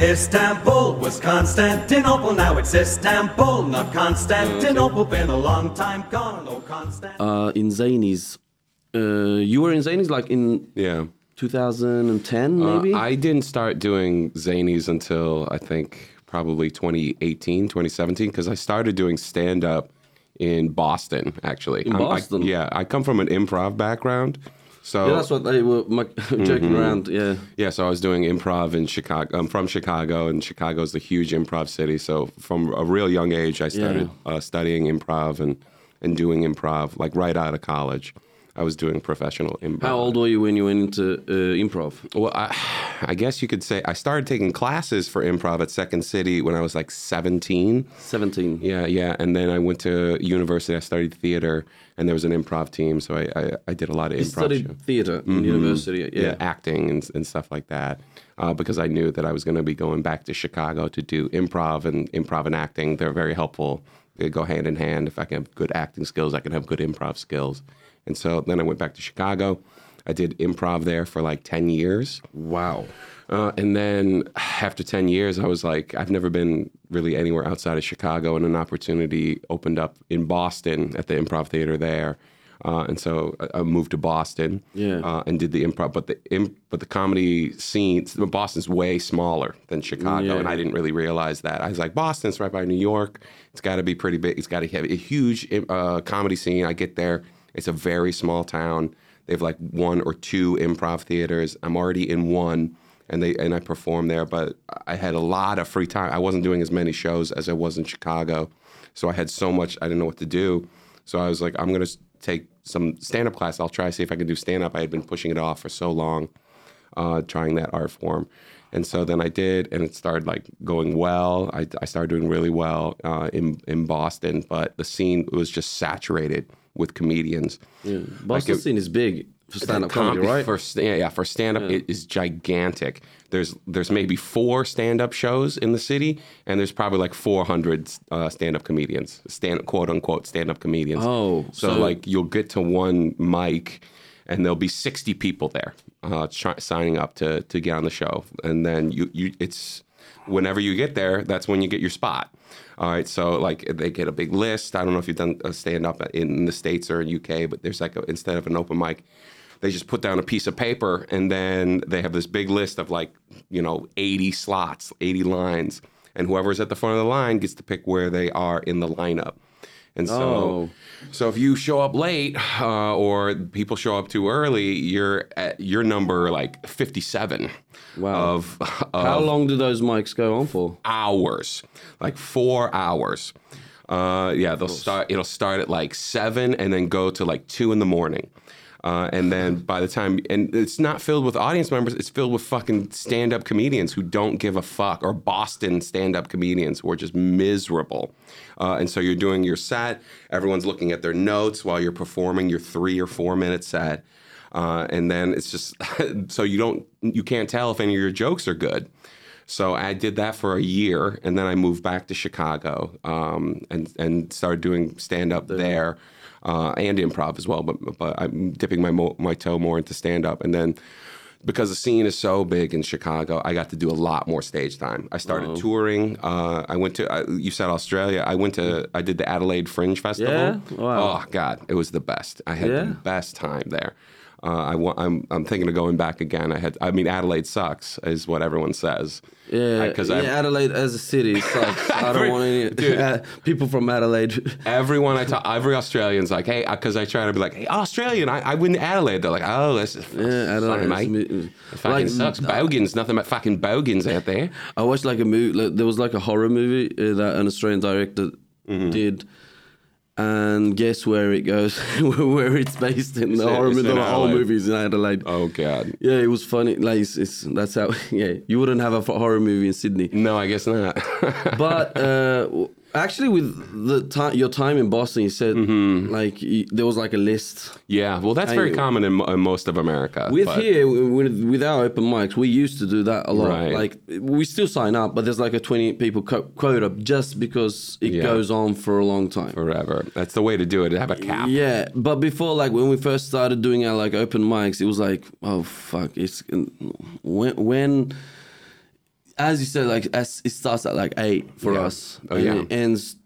Istanbul was Constantinople, now it's Istanbul, not Constantinople. Been a long time gone, no Constantinople. Uh, in Zanies, uh, you were in Zanies like in Yeah. 2010 Uh, maybe. I didn't start doing zanies until I think probably 2018, 2017, because I started doing stand up in Boston, actually. In I'm- I- Boston? yeah, I come from an improv background. So yeah, that's what they were joking Mm-hmm. around. Yeah. Yeah, so I was doing improv in Chicago. I'm from Chicago, and Chicago's a huge improv city. So from a real young age, I started uh, studying improv and, and doing improv, like right out of college. I was doing professional improv. How old were you when you went into uh, improv? Well, I, I guess you could say I started taking classes for improv at Second City when I was like 17. 17. Yeah, yeah. And then I went to university. I studied theater, and there was an improv team. So I, I, I did a lot of You improv. studied shows. theater in university. Yeah. yeah, acting and, and stuff like that. Uh, because I knew that I was going to be going back to Chicago to do improv and improv and acting. They're very helpful. They go hand in hand. If I can have good acting skills, I can have good improv skills. And so then I went back to Chicago. I did improv there for like 10 years. Wow. Uh, and then after 10 years, I was like, I've never been really anywhere outside of Chicago, and an opportunity opened up in Boston at the improv theater there. Uh, and so I, moved to Boston Yeah. uh, and did the improv. But the imp, but the comedy scene, Boston's way smaller than Chicago, Yeah. and I didn't really realize that. I was like, Boston's right by New York. It's got to be pretty big. It's got to have a huge uh, comedy scene. I get there, it's a very small town. They have like one or two improv theaters. I'm already in one, and they and I performed there. But I had a lot of free time. I wasn't doing as many shows as I was in Chicago, so I had so much I didn't know what to do. So I was like, I'm gonna take some stand up class. I'll try to see if I can do stand up. I had been pushing it off for so long, uh, trying that art form. And so then I did, and it started like going well. I, I started doing really well uh, in in Boston, but the scene was just saturated with comedians. Boston it- scene is big for stand-up Com- comedy, right? For sta- yeah, for stand up, it is gigantic. There's there's maybe four stand up shows in the city, and there's probably like 400 uh, stand up comedians, stand quote unquote stand up comedians. Oh, so, so- like you'll get to one mic, and there'll be 60 people there uh, try- signing up to to get on the show, and then you you it's whenever you get there, that's when you get your spot. All right, so like they get a big list. I don't know if you've done a stand up in the states or in UK, but there's like a, instead of an open mic, they just put down a piece of paper and then they have this big list of like you know 80 slots, 80 lines, and whoever's at the front of the line gets to pick where they are in the lineup. And so, Oh. so if you show up late uh, or people show up too early, you're at your number like 57 Wow. of, How long do those mics go on for? hours, like four hours. Uh, yeah, they'll start. It'll start at like seven and then go to like two in the morning. Uh, and then by the time, and it's not filled with audience members, it's filled with fucking stand up comedians who don't give a fuck, or Boston stand up comedians who are just miserable. Uh, and so you're doing your set, everyone's looking at their notes while you're performing your three or four minute set. Uh, and then it's just, so you don't, you can't tell if any of your jokes are good. So I did that for a year, and then I moved back to Chicago um, and and started doing stand up there uh, and improv as well. But but I'm dipping my mo- my toe more into stand up, and then because the scene is so big in Chicago, I got to do a lot more stage time. I started touring. Uh, I went to uh, you said Australia. I went to I did the Adelaide Fringe Festival. Yeah? Wow. Oh God, it was the best. I had Yeah? the best time there. Uh, I wa- I'm I'm thinking of going back again. I had I mean Adelaide sucks is what everyone says. Yeah, because yeah, Adelaide as a city sucks. I don't want any Dude. people from Adelaide. Everyone I talk, every Australian's like, hey, because I try to be like, hey, Australian, I, I win Adelaide. They're like, oh, this is Yeah, Adelaide. sorry, mate. It fucking like, sucks. Bogans, nothing but fucking bogans out there. I watched like a movie. Like, there was like a horror movie uh, that an Australian director Mm-hmm. did, and guess where it goes? where it's based in the horror in Adelaide. movie's in Adelaide. Oh god. Yeah, it was funny. Like it's, it's that's how. Yeah, you wouldn't have a horror movie in Sydney. No, I guess not. but uh, actually, with the time, your time in Boston, you said Mm-hmm. like y there was like a list. yeah, well, that's very common in, in most of America. With but- here, with, with our open mics, we used to do that a lot. Right. Like we still sign up, but there's like a 20 people co- quota just because it Yeah. goes on for a long time. forever. That's the way to do it. To have a cap. Yeah, but before, like when we first started doing our like open mics, it was like, oh fuck, it's when when as you said, like as it starts at like eight for Yeah. us, Oh, and yeah. it ends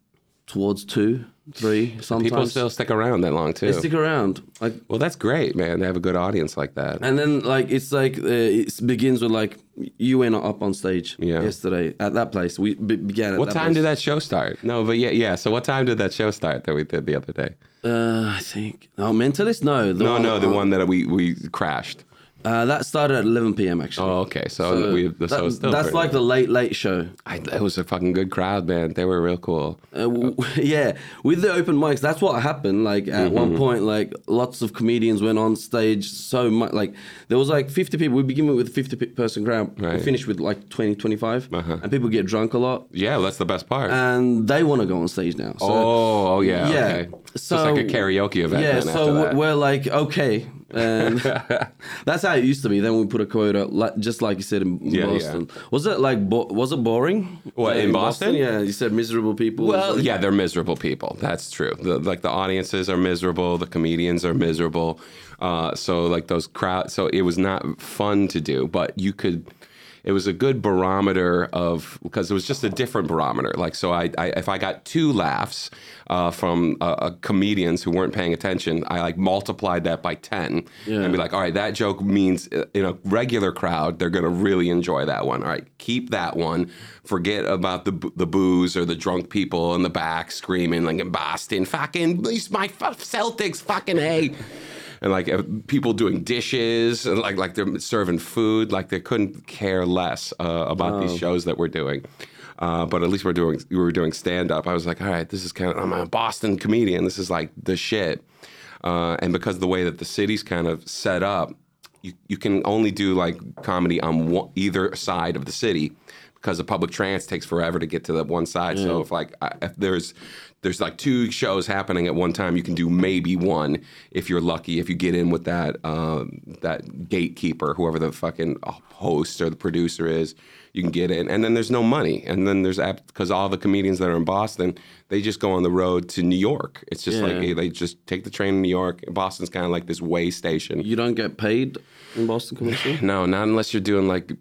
towards two, three. Sometimes People still stick around that long too. they stick around. Like well, that's great, man. They have a good audience like that. And then like it's like uh, it begins with like you went up on stage Yeah. yesterday at that place. We be- began at What time place. did that show start? No, but yeah, yeah. So what time did that show start that we did the other day? Uh, I think no Mentalist. No, No, no, the one that we we crashed. Uh, that started at 11 p.m. Actually. Oh, okay. So, So we the that- so still that's pretty- like the late late show. I, it was a fucking good crowd, man. They were real cool. Uh, w- yeah, with the open mics, that's what happened. Like at Mm-hmm. one point, like lots of comedians went on stage. So much, like there was like 50 people. We begin with a 50 pe- person crowd. We Right. finish with like 20, 25, Uh-huh. and people get drunk a lot, Yeah, that's the best part. and they want to go on stage now. So, oh, oh yeah, yeah. okay. So, it's like a karaoke event. yeah, so we're like okay, and that's how it used to be. Then we put a quota, like, just like you said in Yeah, yeah. Boston. Was it like bo- was it boring? What, Uh, in Boston? Yeah, you said miserable people. Well, yeah, they're miserable people. That's true. The, like the audiences are miserable, the comedians are miserable. Uh, so like those crowd, so it was not fun to do, but you could. It was a good barometer of because it was just a different barometer. Like so, I, I if I got two laughs uh, from uh, uh, comedians who weren't paying attention, I like multiplied that by ten and be like, all right, that joke means uh, in a regular crowd they're gonna really enjoy that one. All right, keep that one. Forget about the the booze or the drunk people in the back screaming like in Boston, fucking, these my f- Celtics, fucking hey and like people doing dishes and like like they're serving food like they couldn't care less uh, about these shows that we're doing. Uh, but at least we're doing we were doing stand up i was like all right this is kind of i'm a boston comedian. This is like the shit. Uh, and because of the way that the city's kind of set up you, you can only do like comedy on one, either side of the city because the public trans takes forever to get to the one side. So if like I- if there's there's like two shows happening at one time, you can do maybe one if you're lucky. If you get in with that um, that gatekeeper, whoever the fucking host or the producer is, you can get in. And then there's no money. And then there's because all the comedians that are in Boston, they just go on the road to New York. It's just like Yeah. they just take the train to New York. Boston's kind of like this way station. you don't get paid in Boston comedy. No, not unless you're doing like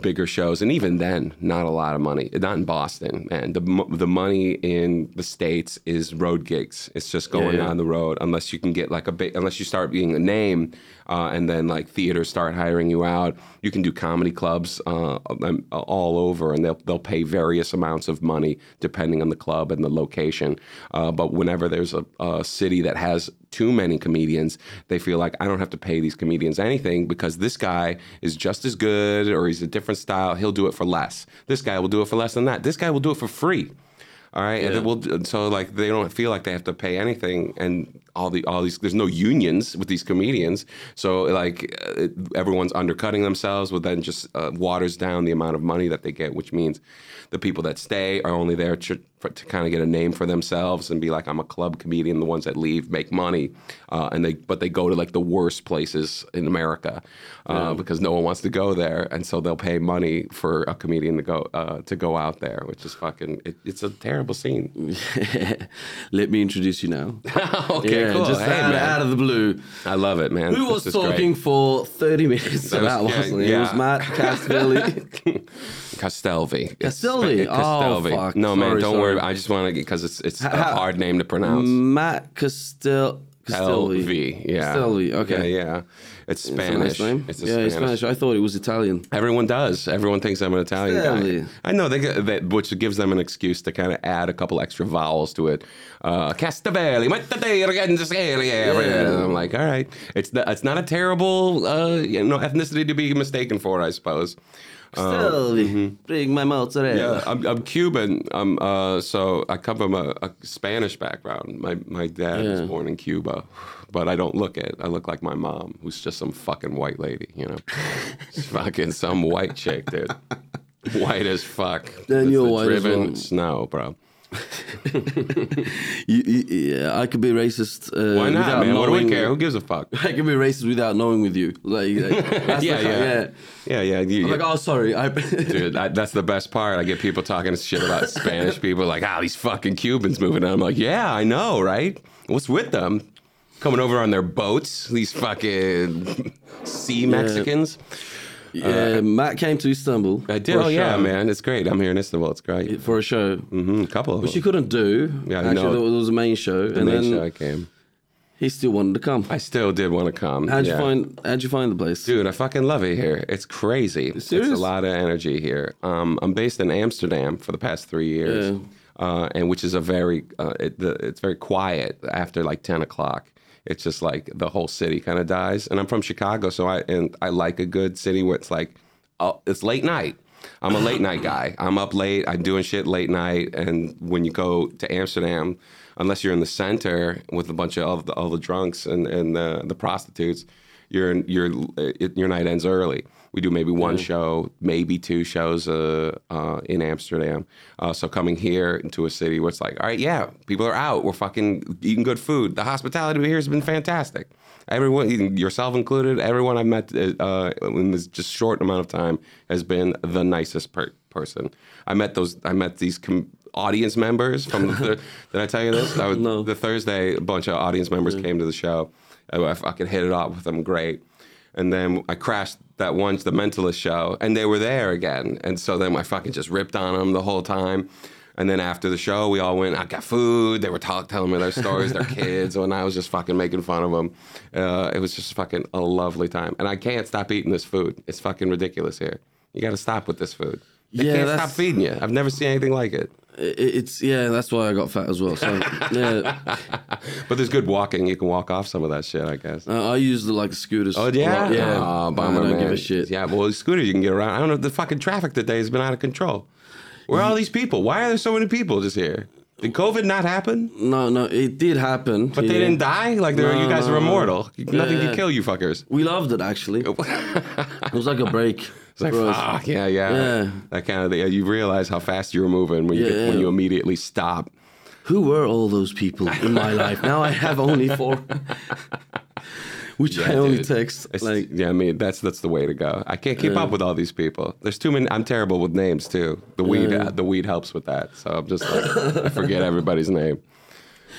bigger shows, and even then, not a lot of money. Not in Boston, man. The the money in the states is road gigs. It's just going yeah. on the road. Unless you can get like a big, unless you start being a name, uh, and then like theaters start hiring you out. You can do comedy clubs uh, um, all over, and they'll they'll pay various amounts of money depending on the club and the location. Uh, but whenever there's a, a city that has too many comedians, they feel like I don't have to pay these comedians anything because this guy is just as good or he's a different style. He'll do it for less. This guy will do it for less than that. This guy will do it for free. All right, and then we'll, so like they don't feel like they have to pay anything, and all the all these there's no unions with these comedians, so like uh, everyone's undercutting themselves, but then just uh, waters down the amount of money that they get, which means the people that stay are only there to, to kind of get a name for themselves and be like I'm a club comedian. The ones that leave make money, uh, and they but they go to like the worst places in America uh, because no one wants to go there, and so they'll pay money for a comedian to go uh, to go out there, which is fucking it, it's a terrible scene. Let me introduce you now. okay, yeah, cool. just Hey, out, out of the blue. I love it, man. Who was is great. talking for 30 minutes That was- about yeah, Boston? It was yeah. Matt Castelvi. Castelvi. Castelvi? Oh, fuck. No, man, don't worry. I just want to get because it's it's a hard name to pronounce. Matt Castel Castelvi. LV, yeah. Castelvi, okay. Yeah, yeah. It's It's a Spanish. nice name. It's a yeah, it's Spanish. I thought it was Italian. Everyone does. Everyone thinks I'm an Italian guy. I know they that, which gives them an excuse to kind of add a couple extra vowels to it. Uh, Castavelli, and I'm like, all right, it's not, it's not a terrible uh, you know ethnicity to be mistaken for, I suppose. Castelvi. Bring my mozzarella. Uh, mm-hmm. Yeah, I'm, I'm Cuban. I'm uh, so I come from a, a Spanish background. My my dad was born in Cuba, but I don't look it. I look like my mom, who's just some fucking white lady. You know, She's fucking some white chick, dude. White as fuck. Then you're white as well. snow, bro. You- you- yeah, I could be racist. Uh, Why not, man? What do we care? Who gives a fuck? I could be racist without knowing with you. Like, like, yeah, yeah, yeah. yeah, yeah. You, I'm like, oh, sorry. I, Dude, that, that's the best part. I get people talking shit about Spanish people, like, ah, these fucking Cubans moving. I'm like, yeah, I know, right? What's with them? Coming over on their boats, these fucking sea Mexicans. Yeah, Matt came to Istanbul. I did. Oh yeah, man, it's great. I'm here in Istanbul. It's great. For a show, hmm A couple of which them. he couldn't do. Yeah, I actually, know. there was a main show, The and main then show I came. he still wanted to come. I still did want to come. How'd yeah. you find? How'd you find the place? Dude, I fucking love it here. It's crazy. It's a lot of energy here. Um, I'm based in Amsterdam for the past three years, Yeah. uh, and which is a very uh, it, the, it's very quiet after like ten o'clock. It's just like the whole city kind of dies. And I'm from Chicago, so I and I like a good city where it's like oh, it's late night. I'm a late night guy. I'm up late. I'm doing shit late night. And when you go to Amsterdam, unless you're in the center with a bunch of all the, all the drunks and, and the, the prostitutes, your your your night ends early. We do maybe one show, maybe two shows uh, uh, in Amsterdam. Uh, so coming here into a city where it's like, all right, yeah, people are out. We're fucking eating good food. The hospitality here has been fantastic. Everyone, yourself included, everyone I've met uh, in this just short amount of time has been the nicest per- person. I met those. I met these. Com- audience members from the thir- did I tell you this? Was, No. The Thursday, a bunch of audience members came to the show. I, I fucking hit it off with them, great. And then I crashed that once, the Mentalist show, and they were there again. And so then I fucking just ripped on them the whole time. And then after the show, we all went. I got food. They were talk, telling me their stories, their kids, and I was just fucking making fun of them. Uh, it was just fucking a lovely time. And I can't stop eating this food. It's fucking ridiculous here. You got to stop with this food. They Yeah, can't stop feeding you. I've never seen anything like it. It- It's yeah, that's why I got fat as well. So yeah, But there's good walking. You can walk off some of that shit, I guess. uh, I use the like scooters. Oh yeah, yeah. Oh, bummer, I don't man. give a shit. Yeah, well, the scooter you can get around. I don't know. The fucking traffic today has been out of control. Where are all these people? Why are there so many people just here? Did COVID not happen? No, no, it did happen. But they didn't die. Like they're, you guys no, are no. immortal. Nothing Yeah. can kill you, fuckers. We loved it actually. It was like a break. It's like for fuck yeah, yeah, Yeah. That kind of thing. You realize how fast you were moving when you get, when Yeah. you immediately stop. Who were all those people in my life? Now I have only four, which I only dude. text. It's, Like yeah, I mean that's that's the way to go. I can't keep up with all these people. There's too many. I'm terrible with names too. The weed, Yeah. Uh, the weed helps with that. So I'm just like I forget everybody's name.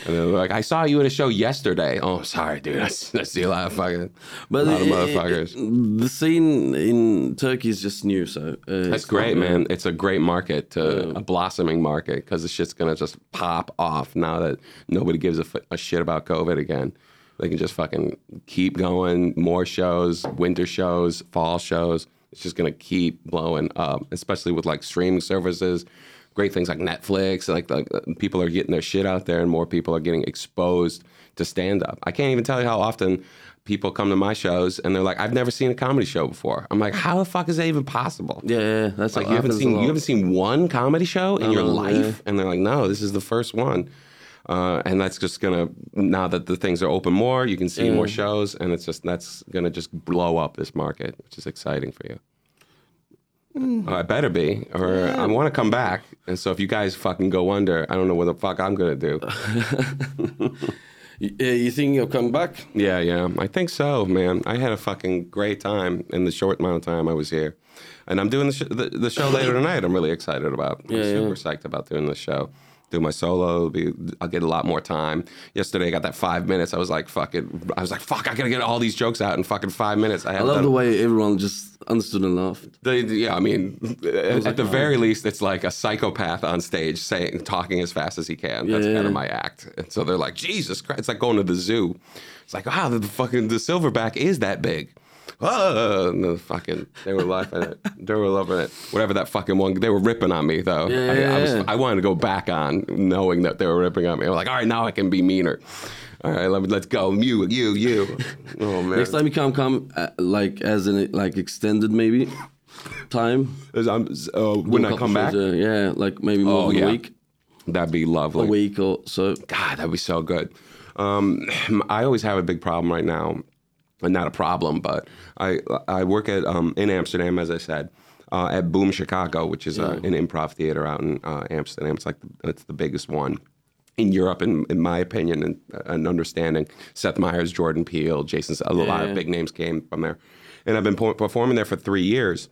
And they're like, I saw you at a show yesterday. Oh, sorry, dude. I see a lot of fucking, But a lot of motherfuckers. it- the scene in Turkey is just new, so uh, That's great, man. It's a great market, to, a blossoming market, because the shit's gonna just pop off now that nobody gives a, f- a shit about COVID again. They can just fucking keep going, more shows, winter shows, fall shows. It's just gonna keep blowing up, especially with like streaming services, great things like Netflix. Like, like uh, people are getting their shit out there, and more people are getting exposed to stand up. I can't even tell you how often people come to my shows and they're like, "I've never seen a comedy show before." I'm like, "How the fuck is that even possible?" Yeah, yeah, that's Like you haven't seen you haven't seen one comedy show in your no, life, yeah. and they're like, no, this is the first one, uh, and that's just gonna now that the things are open more, you can see more shows, and it's just that's gonna just blow up this market, which is exciting for you. Mm. I better be, or I want to come back, and so if you guys fucking go under, I don't know what the fuck I'm gonna do. You think you'll come back? Yeah, yeah, I think so, man. I had a fucking great time in the short amount of time I was here, and I'm doing the, sh- the, the show later tonight. I'm really excited about. I'm Yeah, super yeah. psyched about doing the show. Do my solo. Be, I'll get a lot more time. Yesterday, I got that five minutes. I was like, fuck it. I was like, fuck, I gotta get all these jokes out in fucking five minutes. I, I love done- the way everyone just understood and laughed. they, yeah, I mean, at the very least, it's like a psychopath on stage saying, talking as fast as he can. That's Yeah, kind of my act. And so they're like, Jesus Christ! It's like going to the zoo. It's like, wow, the fucking the silverback is that big. Ah, and the fucking they were laughing at they were loving it. Whatever that fucking one, they were ripping on me though. Yeah, I, I was yeah. I wanted to go back on knowing that they were ripping on me. I'm like, all right, now I can be meaner. All right, let me let's go. You, you, you. Oh man. Next time you come, come uh, like as an like extended maybe time. As I'm, uh, when I come back, uh, yeah, like maybe more Oh, than yeah. a week, that'd be lovely. a week or so. God, that'd be so good. Um, I always have a big problem right now, not a problem, but I I work at um, in Amsterdam, as I said, uh, at Boom Chicago, which is uh, an improv theater out in uh, Amsterdam. It's like the, it's the biggest one in Europe, in, in my opinion and, and understanding. Seth Meyers, Jordan Peele, Jason, a lot of big names came from there, and I've been po- performing there for three years,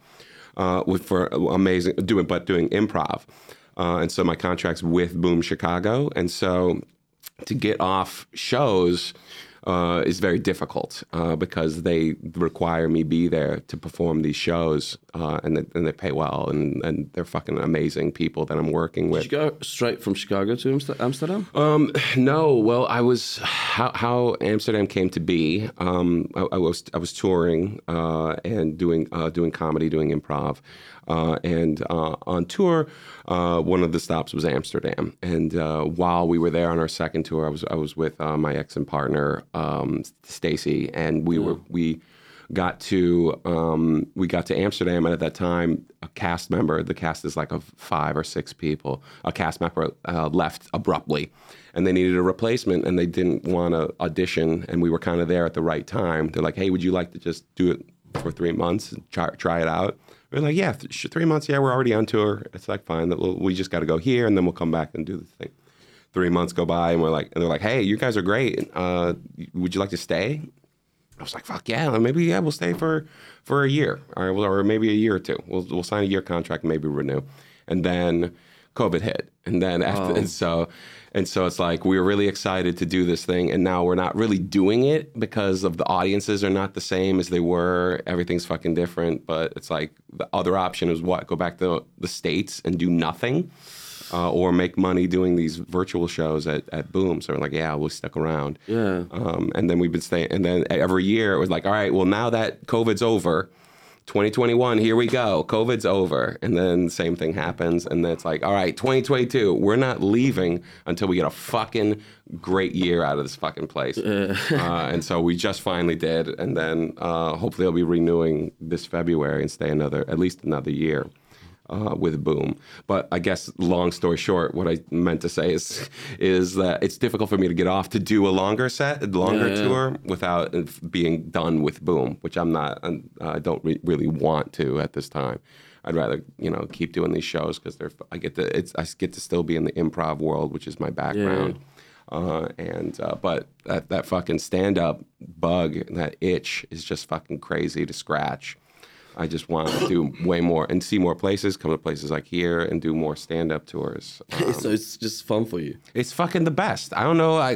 uh, with for amazing doing but doing improv, uh, and so my contract's with Boom Chicago, and so to get off shows. Uh, is very difficult uh, because they require me be there to perform these shows, uh, and they, and they pay well, and, and they're fucking amazing people that I'm working with. Did you go straight from Chicago to Amsterdam? Um, no, well, I was how, how Amsterdam came to be. Um, I, I was I was touring uh, and doing uh, doing comedy, doing improv, uh, and uh, on tour, uh, one of the stops was Amsterdam. And uh, while we were there on our second tour, I was I was with uh, my ex and partner um, Stacy, and we were we got to um, we got to Amsterdam, and at that time, a cast member, the cast is like of five or six people, a cast member uh, left abruptly, and they needed a replacement, and they didn't want to audition, and we were kind of there at the right time. They're like, "Hey, would you like to just do it for three months and try, try it out?" We're like, "Yeah, th- three months. Yeah, we're already on tour. It's like fine. We'll, we just got to go here, and then we'll come back and do the thing." Three months go by, and we're like, and they're like, "Hey, you guys are great. Uh, would you like to stay?" I was like, "Fuck yeah, maybe yeah, we'll stay for for a year, or, or maybe a year or two. We'll we'll sign a year contract, maybe renew." And then COVID hit, and then after, and so and so it's like we were really excited to do this thing, and now we're not really doing it because of the audiences are not the same as they were. Everything's fucking different, but it's like the other option is what go back to the states and do nothing. Uh, or make money doing these virtual shows at, at Boom. So we're like, yeah, we'll stick around. Yeah. Um, and then we've been staying, and then every year it was like, all right, well, now that COVID's over, 2021, here we go. COVID's over. And then same thing happens. And then it's like, all right, 2022, we're not leaving until we get a fucking great year out of this fucking place. uh, and so we just finally did. And then uh, hopefully I'll be renewing this February and stay another, at least another year uh, with Boom. But I guess, long story short, what I meant to say is is that it's difficult for me to get off to do a longer set, a longer Yeah, yeah. tour, without uh, being done with Boom, which I'm not. I'm, don't re- really want to at this time. I'd rather you know keep doing these shows because they're. I get to. It's. I get to still be in the improv world, which is my background. Uh, and uh, but that that fucking stand up bug, that itch is just fucking crazy to scratch. I just want to do way more and see more places, come to places like here and do more stand up tours. Um, so it's just fun for you. it's fucking the best. I don't know. I,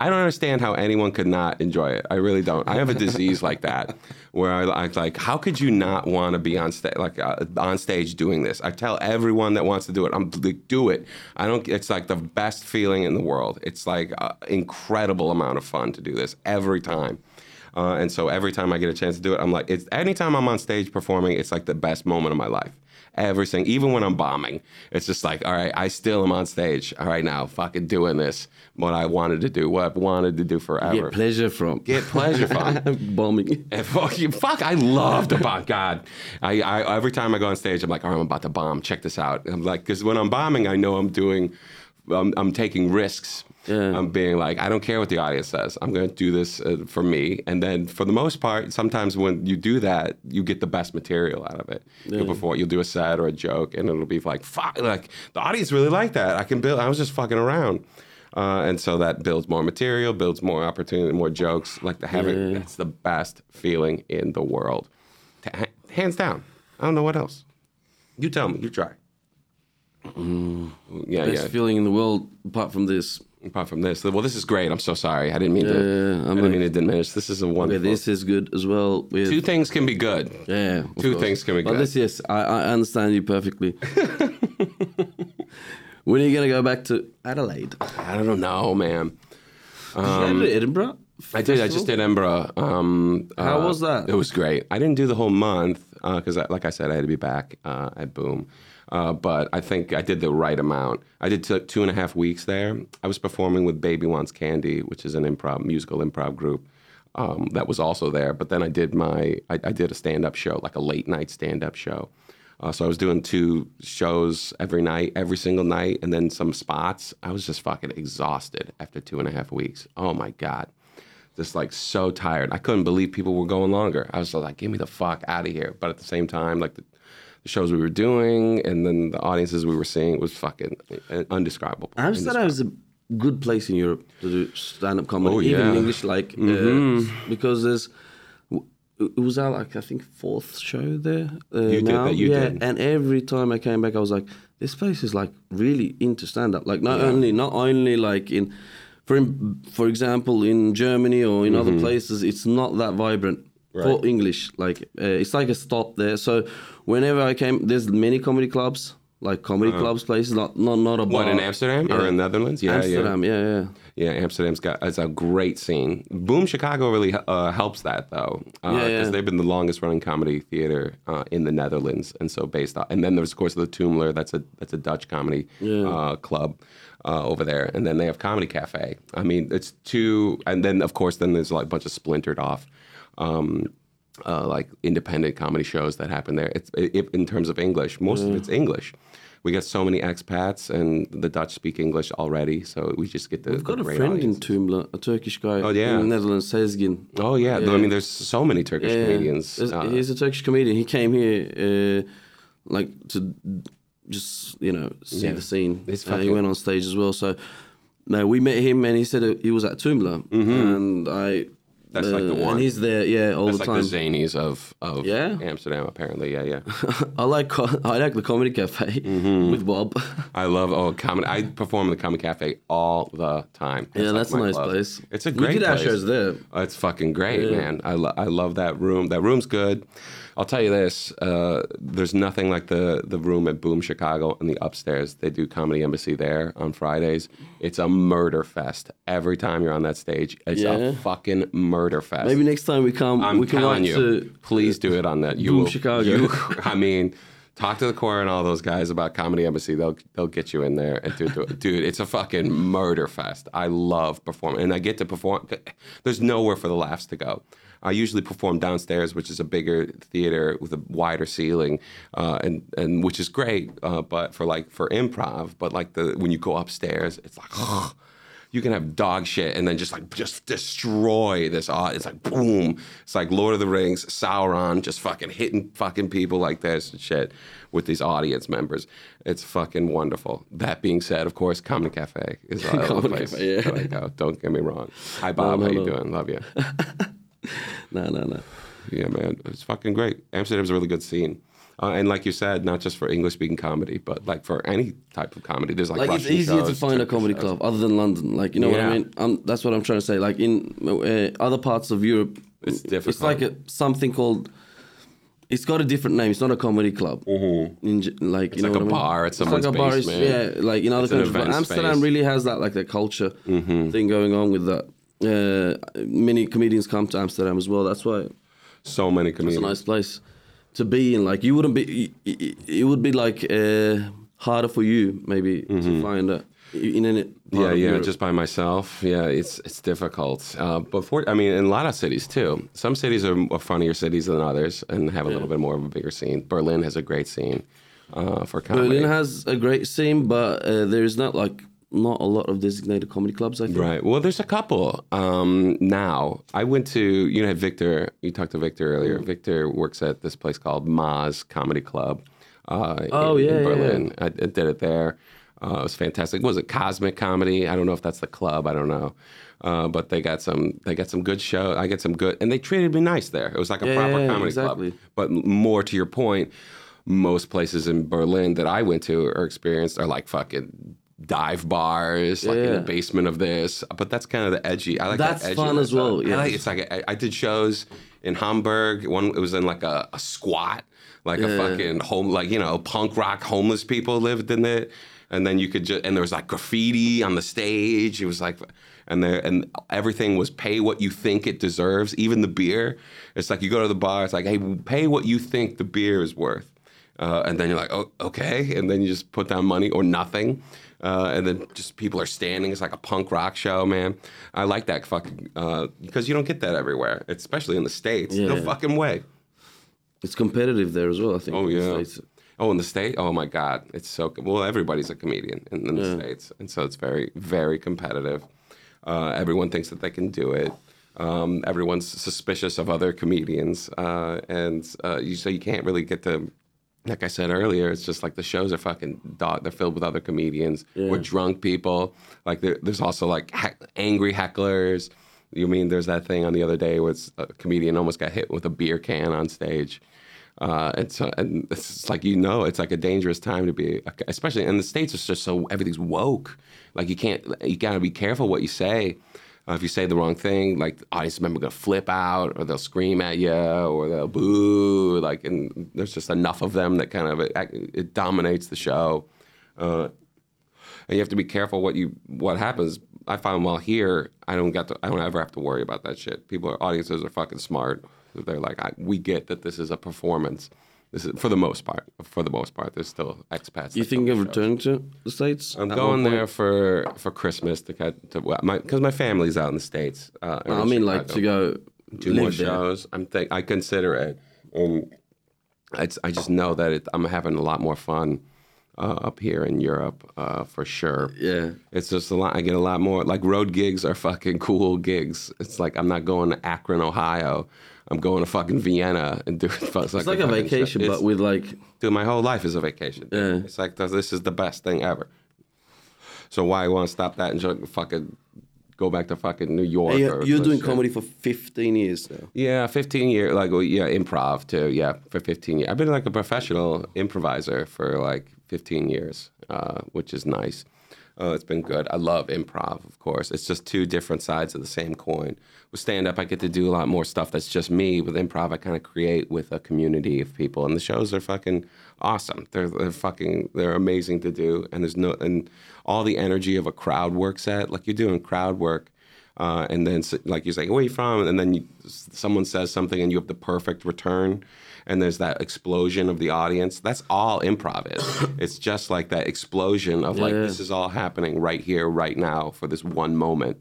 I don't understand how anyone could not enjoy it. I really don't. I have a disease like that where I, I like, how could you not want to be on stage, like uh, on stage doing this? I tell everyone that wants to do it, I'm like, do it. I don't. It's like the best feeling in the world. It's like an incredible amount of fun to do this every time. Uh, and so every time I get a chance to do it, I'm like, it's anytime I'm on stage performing, it's like the best moment of my life. Every single, even when I'm bombing, it's just like, all right, I still am on stage. All right, now, fucking doing this, what I wanted to do, what I've wanted to do forever. Get pleasure from. Get pleasure from. bombing. And fuck, you- fuck, I love to bomb. God, I, I every time I go on stage, I'm like, all right, I'm about to bomb. Check this out. I'm like, because when I'm bombing, I know I'm doing, I'm, I'm taking risks. Yeah. I'm being like, I don't care what the audience says. I'm going to do this uh, for me. And then for the most part, sometimes when you do that, you get the best material out of it. You'll perform, you'll do a set or a joke, and it'll be like, fuck, like the audience really like that. I can build. I was just fucking around. Uh, and so that builds more material, builds more opportunity, more jokes. Like the having, that's the best feeling in the world, Ta- hands down. I don't know what else. You tell me. You try. yeah, Best yeah. feeling in the world apart from this. Apart from this, well, this is great. I'm so sorry. I didn't mean to. Yeah, I I'm didn't like- mean to diminish. This is a Okay, wonderful. this is good as well. With, Two things can be good. yeah, two course. things can be But good. this, yes, I, I understand you perfectly. when are you gonna go back to Adelaide? I don't know, man. Did you to Edinburgh? I did. I just did Edinburgh. Um, How uh, was that? It was great. I didn't do the whole month because, I like I said, I had to be back uh, at Boom. Uh, but I think I did the right amount. I did t- two and a half weeks there. I was performing with Baby Wants Candy, which is an improv musical improv group um, that was also there. But then I did my I, I did a stand up show, like a late night stand up show. Uh, so I was doing two shows every night, every single night, and then some spots. I was just fucking exhausted after two and a half weeks. Oh my god just like so tired. I couldn't believe people were going longer. I was like, "Give me the fuck out of here. But at the same time, like the, the shows we were doing and then the audiences we were seeing was fucking uh, undescribable. I was a good place in Europe to do stand-up comedy, Oh, even yeah. in English, like uh, because there's. It was our like I think fourth show there. Uh, You did now. that, you yeah, did. and every time I came back, I was like, this place is like really into stand-up. Like not only not only like in for for example, in Germany or in Mm-hmm. other places, it's not that vibrant for English. Like uh, it's like a stop there. So whenever I came, there's many comedy clubs, like comedy clubs places, not not not a Uh-huh. What in Amsterdam or in Netherlands? Yeah, Amsterdam, yeah, yeah. yeah. Yeah, Amsterdam's got it's a great scene. Boom Chicago really uh, helps that though, because Yeah, yeah. they've been the longest running comedy theater uh, in the Netherlands, and so based on. And then there's of course the Toomler, that's a that's a Dutch comedy uh, club uh, over there, and then they have Comedy Cafe. I mean, it's two, and then of course then there's like a bunch of splintered off. Um, uh, like independent comedy shows that happen there. It's it, in terms of English, most of it's English. We get so many expats, and the Dutch speak English already, so we just get the. We've got a friend in Toomler, a Turkish guy Oh, yeah. in the Netherlands, Sezgin. Oh yeah. I mean, there's so many Turkish Yeah, comedians. Uh, he's a Turkish comedian. He came here, uh, like to just you know see Yeah. the scene. Uh, he went on stage as well. So no, we met him, and he said he was at Toomler, and I. That's like the uh, one. And he's there, yeah, all that's the like time. the zanies of of Yeah? Amsterdam, apparently. Yeah, yeah. I like co- I like the comedy cafe Mm-hmm. with Bob. I love oh comedy. I perform in the Comedy Cafe all the time. It's yeah, like that's a nice club. place. It's a We great did our place. shows there. Oh, it's fucking great, man. I, lo- I love that room. That room's good. I'll tell you this: uh, there's nothing like the the room at Boom Chicago and the upstairs. They do Comedy Embassy there on Fridays. It's a murder fest every time you're on that stage. It's Yeah. a fucking murder fest. Maybe next time we come, I'm we can write you, to please do it on that. You Boom will, Chicago. You, I mean, talk to the core and all those guys about Comedy Embassy. They'll they'll get you in there and do, do dude. It's a fucking murder fest. I love performing, and I get to perform. There's nowhere for the laughs to go. I usually perform downstairs, which is a bigger theater with a wider ceiling, uh, and and which is great. Uh, but for like for improv, but like the when you go upstairs, it's like. you can have dog shit and then just like just destroy this au- it's like boom it's like lord of the rings sauron just fucking hitting fucking people like this and shit with these audience members it's fucking wonderful that being said of course comedy cafe is Comedy place Cafe, yeah. that I go. don't get me wrong hi bob no, how you no. doing love you no, no, no. yeah man it's fucking great amsterdam's a really good scene uh, and like you said, not just for English-speaking comedy, but like for any type of comedy. There's like, like it's easier to shows, find a comedy shows. club other than London. Like you know what I mean? Um, that's what I'm trying to say. Like in uh, other parts of Europe, It's different. It's like a, something called. It's got a different name. It's not a comedy club. In, like Mm-hmm. you know a what I mean? bar at It's like a bar, it's- basement. Yeah, like in other It's countries. But Amsterdam space. Mm-hmm. really has that like the culture thing going on with that. Uh, many comedians come to Amsterdam as well. That's why So many comedians. it's a nice place to be in. Like you wouldn't be, it, would be like uh, harder for you maybe to find a, in any. Mm-hmm. Yeah, yeah, Europe. just by myself. Yeah, it's it's difficult. Uh, but for, I mean, in a lot of cities too. Some cities are funnier cities than others and have a little bit more of a bigger scene. Berlin has a great scene uh, for comedy. Berlin has a great scene, but uh, there is not like not a lot of designated comedy clubs. I think. Right. Well, there's a couple um, now. I went to you know Victor. You talked to Victor earlier. Mm. Victor works at this place called Maz Comedy Club. Uh, Oh, in, yeah, in yeah, Berlin. I, I did it there. Uh, it was fantastic. Was it Cosmic Comedy? I don't know if that's the club. I don't know. Uh, but they got some. They got some good show. I get some good, and they treated me nice there. It was like a Yeah, proper comedy exactly. club. But more to your point, most places in Berlin that I went to or experienced are like fucking dive bars, like in the basement of this. But that's kind of the edgy. I like That's that edgy fun as well, yeah. like, it's like I, I did shows in Hamburg. One it was in like a, a squat, like a Yeah. fucking home, like you know, punk rock homeless people lived in it. And then you could just and there was like graffiti on the stage. It was like. And there, and everything was pay what you think it deserves. Even the beer, it's like you go to the bar. It's like, hey, pay what you think the beer is worth. Uh, and then you're like, oh, okay. And then you just put down money or nothing. Uh, and then just people are standing. It's like a punk rock show, man. I like that fucking, uh, because you don't get that everywhere, especially in the States. No Yeah. fucking way. It's competitive there as well. I think. Oh, in the yeah. States. Oh, in the State? Oh, my God. It's so, well, everybody's a comedian in, in the States. And so it's very, very competitive. Uh, everyone thinks that they can do it. Um, everyone's suspicious of other comedians. Uh, and uh, you, so you can't really get to, like I said earlier, it's just like the shows are fucking dog. They're filled with other comedians or drunk people. Like there, there's also like heck, angry hecklers. You mean there's that thing on the other day where a comedian almost got hit with a beer can on stage. Uh, and so, and it's like you know, it's like a dangerous time to be, especially in the states. It's just so everything's woke. Like you can't, you gotta be careful what you say. Uh, if you say the wrong thing, like the audience member gonna flip out, or they'll scream at you, or they'll boo. Like, and there's just enough of them that kind of it, it dominates the show. Uh, and you have to be careful what you what happens. I find while here, I don't get to, I don't ever have to worry about that shit. People, are, audiences are fucking smart. They're like, I, we get that this is a performance. This is for the most part. For the most part, there's still expats. You think of returning to the states? I'm going there for for Christmas to cut to well, my because my family's out in the states. Uh, No, I mean, like to go do more there. shows. I'm think I consider it, and it's, I just know that it, I'm having a lot more fun uh, up here in Europe uh, for sure. Yeah. It's just a lot. I get a lot more like road gigs are fucking cool gigs. It's like I'm not going to Akron, Ohio. I'm going to fucking Vienna and doing. It's It's like a vacation, but with like dude, my whole life is a vacation. Yeah. It's like this is the best thing ever. So why want to stop that and just fucking go back to fucking New York? Hey, you're, you're doing shit? comedy for 15 years now. Yeah, 15 years, like, yeah, improv too. Yeah, for 15 years. I've been like a professional improviser for like 15 years, uh, which is nice. Uh, it's been good. I love improv, of course. It's just two different sides of the same coin. With stand up, I get to do a lot more stuff that's just me. With improv, I kind of create with a community of people, and the shows are fucking awesome. They're, they're fucking they're amazing to do, and there's no and all the energy of a crowd work set. Like you're doing crowd work, uh, and then like you're saying, where are you from? And then you, someone says something, and you have the perfect return, and there's that explosion of the audience. That's all improv is. it's just like that explosion of like Yeah. this is all happening right here, right now, for this one moment,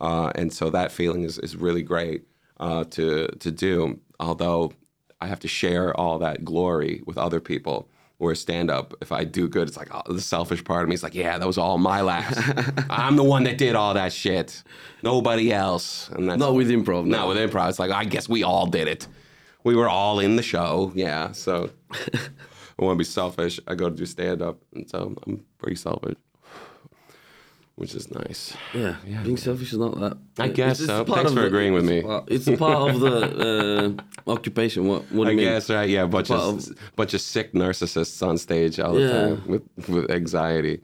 uh, and so that feeling is is really great uh, to to do. Although I have to share all that glory with other people. or stand up, if I do good, it's like oh, the selfish part of me is like, yeah, that was all my laughs. I'm the one that did all that shit. Nobody else. And that's Not with improv. no, with improv, it's like I guess we all did it. We were all in the show, yeah. So I want to be selfish. I go to do stand up, and so I'm pretty selfish, which is nice. Yeah, being selfish is not that. I guess It's- it's so. a Thanks for the- agreeing with me. it's part- It's a part of the uh, occupation. What, what do I you mean? guess right, yeah. A bunch of of- bunch of sick narcissists on stage all the Yeah. time with with anxiety.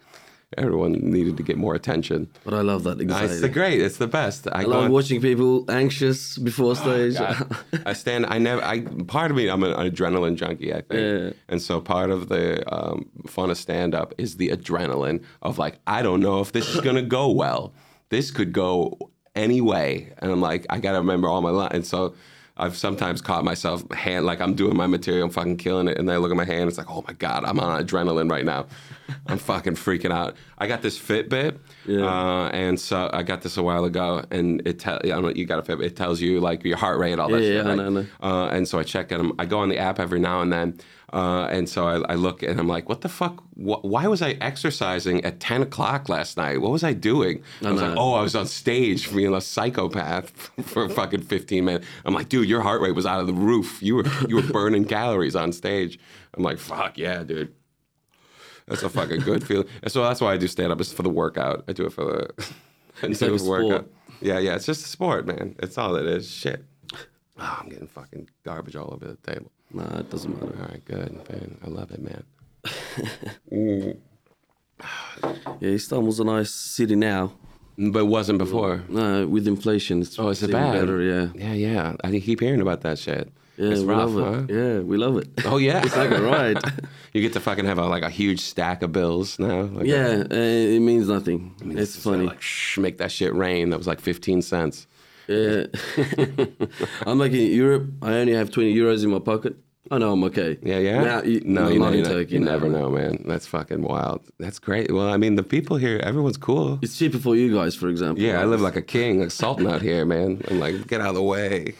Everyone needed to get more attention. But I love that anxiety. It's the great. It's the best. I, I love watching people anxious before stage. God. I stand. I never. I part of me. I'm an adrenaline junkie. I think, Yeah. and so part of the um, fun of stand up is the adrenaline of like I don't know if this is gonna go well. This could go any way, and I'm like I gotta remember all my lines. And so I've sometimes caught myself hand like I'm doing my material, I'm fucking killing it, and then I look at my hand. It's like oh my god, I'm on adrenaline right now. I'm fucking freaking out. I got this Fitbit, uh, and so I got this a while ago, and it tell I don't know you got a Fitbit. It tells you like your heart rate, all that Yeah, shit. yeah, I right? know, I know. Uh, and so I check it. I go on the app every now and then. Uh, and so I, I look and I'm like, what the fuck? Wh- why was I exercising at 10 o'clock last night? What was I doing? I was know. like, oh, I was on stage being a psychopath for fucking 15 minutes. I'm like, dude, your heart rate was out of the roof. You were you were burning calories on stage. I'm like, fuck yeah, dude. That's a fucking good feeling. And so that's why I do stand up. It's for the workout. I do it for the, I It's do like it a for sport. Yeah, yeah. It's just a sport, man. It's all it is. Shit. Oh, I'm getting fucking garbage all over the table. Nah, it doesn't matter. All right, good, man. I love it, man. Yeah, Istanbul's a nice city now. Mm, but it wasn't before. No, with inflation, it's Oh, is it bad? better. Yeah, Yeah, yeah. I keep hearing about that shit. Yeah, it's we rough, huh? it. Yeah, we love it. Oh yeah, it's like a ride. you get to fucking have a, like a huge stack of bills now. Like yeah, uh, it means nothing. it's a- funny. Like, shh, make that shit rain. That was like 15 cents. Yeah. I'm like in Europe. I only have 20 euros in my pocket. I no, I'm okay. Yeah, yeah. Now, you, no, no, you, not know, in you, Turkey. you no. never know, man. That's fucking wild. That's great. Well, I mean, the people here, everyone's cool. It's cheaper for you guys, for example. Yeah, I live like a king, like sultan out here, man. I'm like, get out of the way.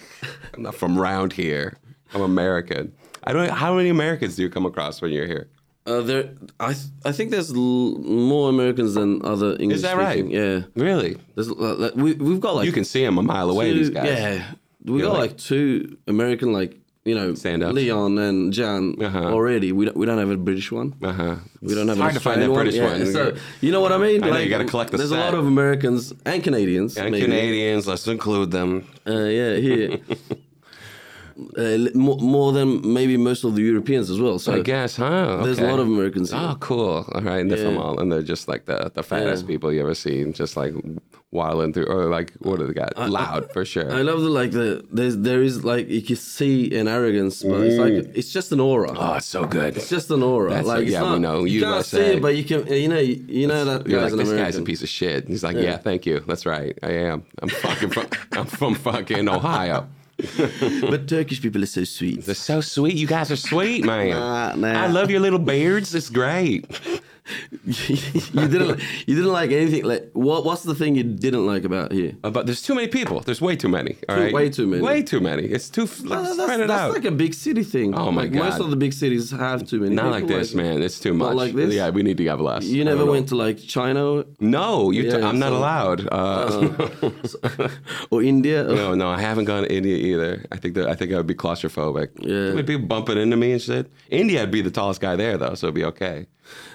I'm not from round here. I'm American. I don't. How many Americans do you come across when you're here? Uh, there, I, th- I think there's l- more Americans than other English. Is that right? Yeah. Really? There's, uh, like, we, we've got like You can see them a mile away. two, These guys. Yeah, we got like- like two American, like you know, Stand-ups. Leon and Jan Uh-huh. already. We don't, we don't have a British one. Uh huh. We don't have it's an hard to find that Australian British one. So you know what I mean? I know, you gotta collect the There's set. a lot of Americans and Canadians. and maybe. Canadians, let's include them. Uh, yeah, here. uh, more, more than maybe most of the Europeans as well. So I guess, huh? there's a lot of Americans. Here. Oh, cool. All right, and they're from Yeah. all, and they're just like the the fattest Yeah. people you ever seen, just like waddling through, or like what do they got? Loud for sure. I love the like the there's there is like you can see an arrogance, but it's like it's just an aura. oh, it's so good. It's just an aura. That's like it's yeah, we know. You can't see it, but you can. You know. You know that You're guy's like, this American. guy's a piece of shit. And he's like, yeah. thank you. That's right. I am. I'm fucking from, I'm from fucking Ohio. but Turkish people are so sweet. They're so sweet. You guys are sweet, man. Nah, nah. I love your little beards. It's great. you didn't. You didn't like anything. Like what? What's the thing you didn't like about here? Uh, but there's too many people. There's way too many. All Too- right? way too many. Way too many. It's too. Let's Uh, spread that's it that's out. like a big city thing. Oh my like, Most of the big cities have too many. Not like this, man. It's too Not much. like this? Yeah, we need to have less. You never know. went to like China No, you. Yeah, I'm not allowed. Uh, or India. no, no, I haven't gone to India either. I think that I think I would be claustrophobic. Yeah. There'd be people bumping into me and shit. India, I'd be the tallest guy there though, so it'd be okay.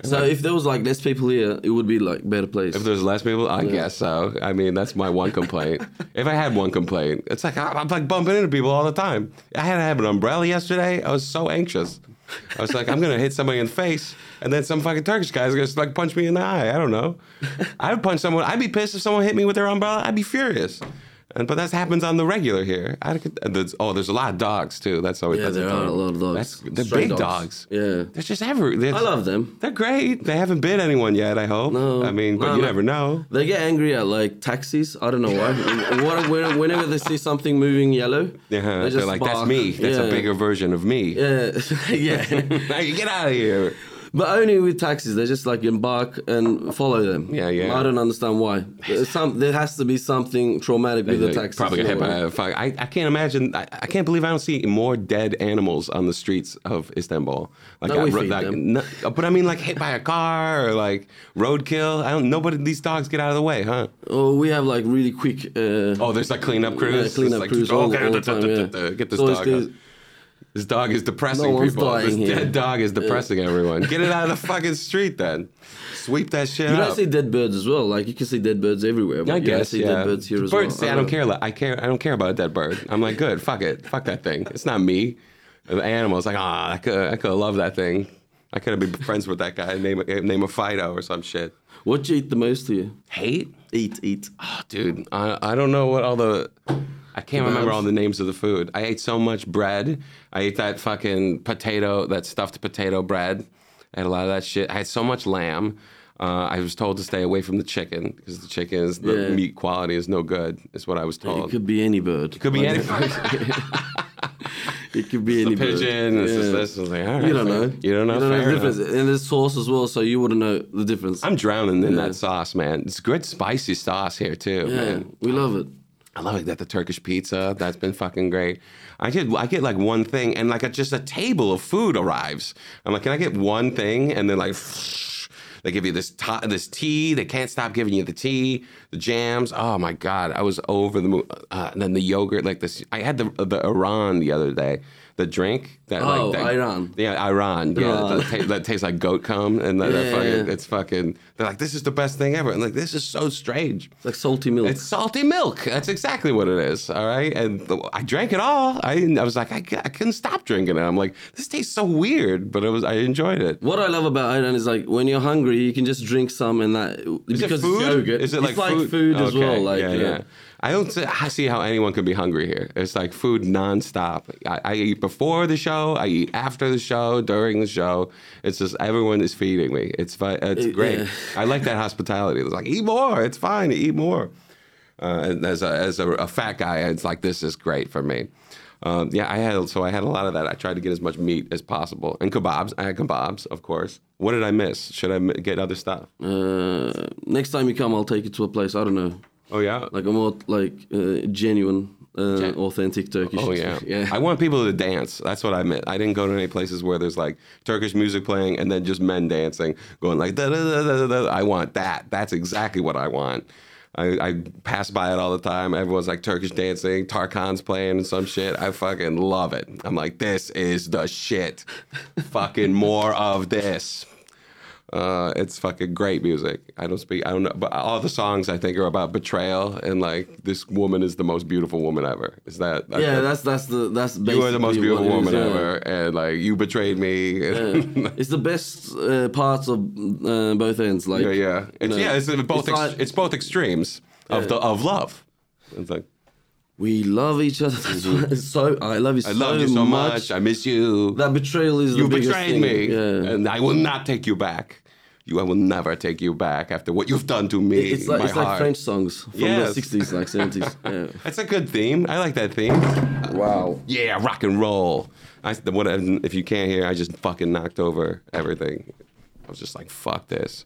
So if there was like less people here, it would be like better place. If there's less people, I guess so. I mean, that's my one complaint. if I had one complaint, it's like I'm like bumping into people all the time. I had to have an umbrella yesterday. I was so anxious. I was like, I'm gonna hit somebody in the face, and then some fucking Turkish guy's gonna like punch me in the eye. I don't know. I would punch someone. I'd be pissed if someone hit me with their umbrella. I'd be furious. And but that happens on the regular here. I could, uh, there's, oh, there's a lot of dogs too. That's always yeah, that's there are a lot of dogs. That's, they're Stray big dogs. Yeah. They're just every. they're- I love them. They're great. They haven't bit anyone yet. I hope. No. I mean, but No, you no. never know. They get angry at like taxis. I don't know why. Whenever they see something moving yellow, Yeah, they they're just like, that's me. That's a bigger version of me. Yeah, yeah. Now you get out of here. But only with taxis, they just like embark and follow them. Yeah, yeah. I don't understand why. There's Some there has to be something traumatic with the taxis. Probably got hit by a fuck. I, I can't imagine. I, I can't believe I don't see more dead animals on the streets of Istanbul. Like, No, we I, feed like, them. no- but I mean, like hit by a car or like roadkill. I don't. Nobody. These dogs get out of the way, huh? Oh, we have like really quick. Uh, Oh, there's like cleanup crews. Yeah, cleanup like, crews all- okay, all the time, yeah. Get this So dog. This dog is depressing No people. This here. dead dog is depressing everyone. Get it out of the fucking street then. Sweep that shit you up. don't see dead birds as well. Like you can see dead birds everywhere. I guess, see yeah. dead birds here as Birds, well. see, I don't care. I care. I don't care about a dead bird. I'm like, good. Fuck it. Fuck that thing. It's not me. The animal's like, ah, I could, I could love that thing. I could have been friends with that guy. Name, a- name a Fido or some shit. What you eat the most here? Hate, Eat, eat. oh, dude. I, I don't know what all the. I can't remember all the names of the food. I ate so much bread. I ate that fucking potato, that stuffed potato bread. I had a lot of that shit. I had so much lamb. Uh, I was told to stay away from the chicken because the chicken is the Yeah. meat quality is no good. Is what I was told. It could be any bird. It Could be any bird. It could be any bird. pigeon. It's just Yeah. this. I was like, all right, You don't fair. know. You don't know. You don't know the enough. difference. And there's sauce as well, so you wouldn't know the difference. I'm drowning in Yeah. that sauce, man. It's good spicy sauce here too, yeah, man. we love it. I love it. That the Turkish pizza that's been fucking great. I get I get like one thing and like a, just a table of food arrives. I'm like, can I get one thing? And then like. They give you this to- this tea. They can't stop giving you the tea, the jams. Oh my god, I was over the moon. Uh, and then the yogurt, like this. I had the the ayran the other day. The drink that Oh, like that, ayran. Yeah, ayran. Yeah, that, ta- that tastes like goat cum, and that, that Yeah. it's fucking. They're like, this is the best thing ever. And like, this is so strange. It's like salty milk. It's salty milk. That's exactly what it is. All right. And I drank it all. I, I was like, I, I couldn't stop drinking it. I'm like, this tastes so weird, but it was, I enjoyed it. what I love about ayran is like when you're hungry, you can just drink some and that Is because it food? it's yogurt. Is it like it's like food, food, as well. Like yeah, yeah. I don't see, how anyone could be hungry here. It's like food nonstop. I, I eat before the show. I eat after the show. During the show. It's just everyone is feeding me. It's it's great. yeah. I like that hospitality. It's like eat more. It's fine. Eat more. Uh, and as a as a, a fat guy, it's like this is great for me. Um, yeah, I had so I had a lot of that. I tried to get as much meat as possible and kebabs. I had kebabs, of course. What did I miss? Should I m- get other stuff? Uh, next time you come, I'll take you to a place. I don't know, Oh yeah, like a more like uh, genuine, uh, Gen- authentic Turkish. Oh yeah, yeah. I want people to dance. That's what I meant. I didn't go to any places where there's like Turkish music playing and then just men dancing, going like da da da da da. da. I want that. That's exactly what I want. I, I pass by it all the time. Everyone's like Turkish dancing, Tarkan's playing and some shit. I fucking love it. I'm like, this is the shit. fucking more of this. Uh, it's fucking great music. I don't speak. I don't know, but all the songs I think are about betrayal and like this woman is the most beautiful woman ever. Is that? I Yeah, that's that's the that's you are the most beautiful woman is, yeah. ever, and like you betrayed me. It's the best uh, parts of uh, both ends. Like yeah, yeah. It's, No. yeah, it's both. It's ex- like- it's both extremes of the of love. It's like we love each other. Mm-hmm. It's so I love you. I love you so much. I miss you. That betrayal is you the biggest betrayed thing. me, Yeah. and I will not take you back. You, I will never take you back after what you've done to me. it's like my it's like. French songs from Yes. the sixties, like seventies. Yeah. That's a good theme. I like that theme. Wow. Yeah, rock and roll. I, what, if you can't hear, I just fucking knocked over everything. I was just like, fuck this.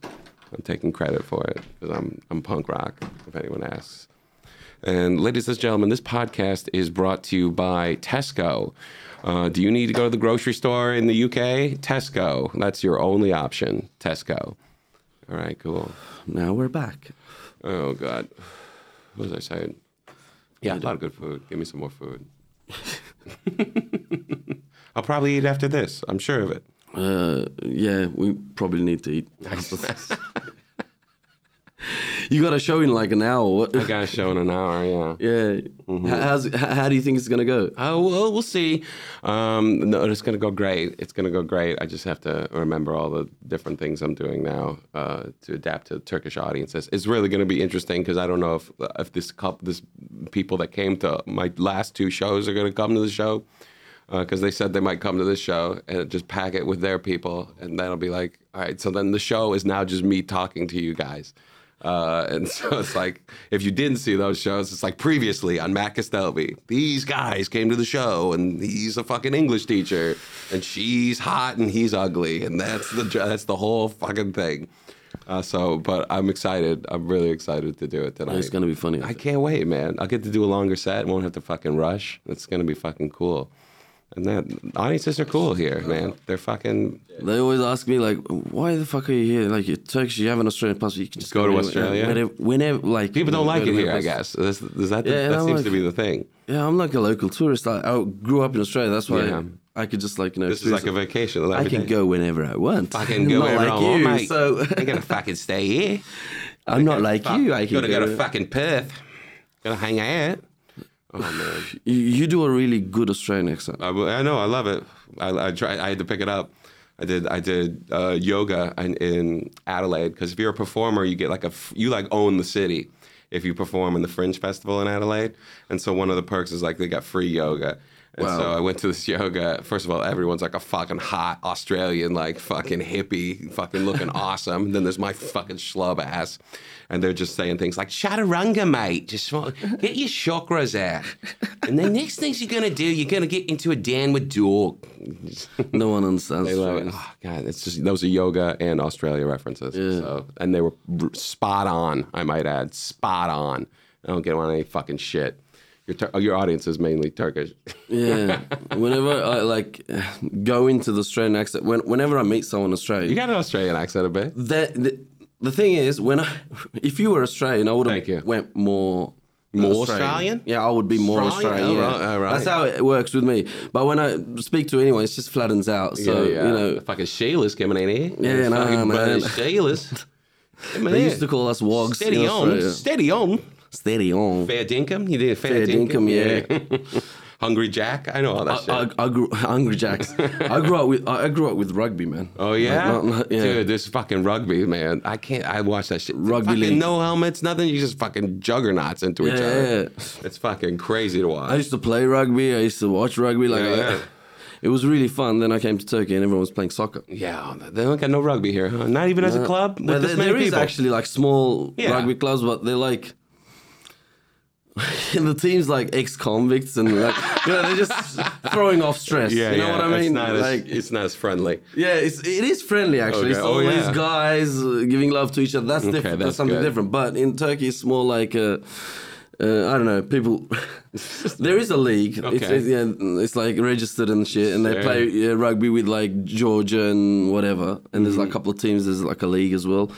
I'm taking credit for it because I'm, I'm punk rock, if anyone asks. And ladies and gentlemen, this podcast is brought to you by Tesco. Uh, do you need to go to the grocery store in the UK? Tesco. That's your only option. Tesco. All right, cool. Now we're back. Oh, God. What was I saying? Yeah, a lot of good food. Give me some more food. I'll probably eat after this. I'm sure of it. Uh, yeah, we probably need to eat. you got a show in like an hour. What? I got a show in an hour. Yeah. Yeah. Mm-hmm. How, how's, how, how do you think it's gonna go? Oh well, we'll see. Um, no, it's gonna go great. It's gonna go great. I just have to remember all the different things I'm doing now uh, to adapt to Turkish audiences. It's really gonna be interesting because I don't know if if this couple, this people that came to my last two shows are gonna come to the show because they said they might come to this show and just pack it with their people, and then it'll be like, all right. So then the show is now just me talking to you guys. Uh, and so it's like, if you didn't see those shows, it's like previously on Matt Castelby, these guys came to the show and he's a fucking English teacher and she's hot and he's ugly. And that's the, that's the whole fucking thing. Uh, so, but I'm excited. I'm really excited to do it tonight. It's gonna be funny. I can't wait, man. I'll get to do a longer set. Won't have to fucking rush. It's gonna be fucking cool. And that audiences are cool here, man. They're fucking They always ask me like, "Why the fuck are you here? Like, you're Turkish. You have an Australian passport. You can just Go to Australia? Whenever, whenever like people don't like it here. I guess is, is that the, Yeah, that I'm seems like- to be the thing. Yeah, I'm like a local tourist. I, I grew up in Australia. That's why Yeah. I could just like you know. This is like a vacation. I can go whenever I want. I can go wherever like I want, mate. So I'm gonna fucking stay here. I'm not like Fuck, you. I can gotta go go. to fucking Perth. Gonna hang out. Oh man, you, you do a really good Australian accent. I, I know. I love it. I, I try. I had to pick it up. I did. I did uh, yoga in, in Adelaide because if you're a performer, you get like a You like own the city if you perform in the Fringe Festival in Adelaide. And so one of the perks is like they got free yoga. And Wow. so I went to this yoga. First of all, everyone's like a fucking hot Australian, like fucking hippie, fucking looking awesome. then there's my fucking schlub ass. And they're just saying things like, Chaturanga, mate. Just get your chakras out. And the next things you're going to do, you're going to get into a downward dog. No one understands. They love it. Oh, God, it's just those are yoga and Australia references. Yeah. So, and they were r- spot on. I might add, spot on. I don't get on any fucking shit. Your Tur- your audience is mainly Turkish. Yeah. whenever I like go into the Australian accent, when, whenever I meet someone Australian, You got an Australian accent a bit. the the thing is when I, if you were Australian, I would have went more. More Australian? Yeah, I would be more Australian? Australian. Oh, yeah. right, oh, right. That's how it works with me. But when I speak to anyone, it just flattens out. So yeah, yeah. you know, fucking Sheila's coming in here. Yeah, no, fucking man. Sheila's. They used to call us wogs. steady on, Australia. steady on. Steady on. Fair dinkum, you did fair, Fair dinkum, dinkum, yeah. Hungry Jack, I know all that shit. I, I, I grew Hungry Jacks. I grew up with I I grew up with rugby, man. Oh yeah, Like, not- not- yeah. dude, this fucking rugby, man. I can't. I watch that shit. Rugby fucking league. no helmets, nothing. You just fucking juggernauts into each other. yeah, yeah. It's fucking crazy to watch. I used to play rugby. I used to watch rugby. Like, Yeah, I- yeah. it was really fun. Then I came to Turkey and everyone was playing soccer. yeah, they don't got no rugby here, huh? Not even as a club. With There- this many there is actually like small Yeah. rugby clubs, but they're like the team's like ex-convicts and like you know they're just throwing off stress. Yeah, you know yeah. what I It's mean? not, like as, it's not as friendly. yeah, it's it is friendly actually. Okay. It's Oh, always yeah. guys uh, giving love to each other. That's different. That's, that's something good. different. But in Turkey, it's more like. Uh, uh, I don't know. People, there is a league. It's, Okay. it's, yeah, it's like registered and shit, and they Sure. play uh, rugby with like Georgia and whatever. And there's Mm-hmm. like a couple of teams. There's like a league as well,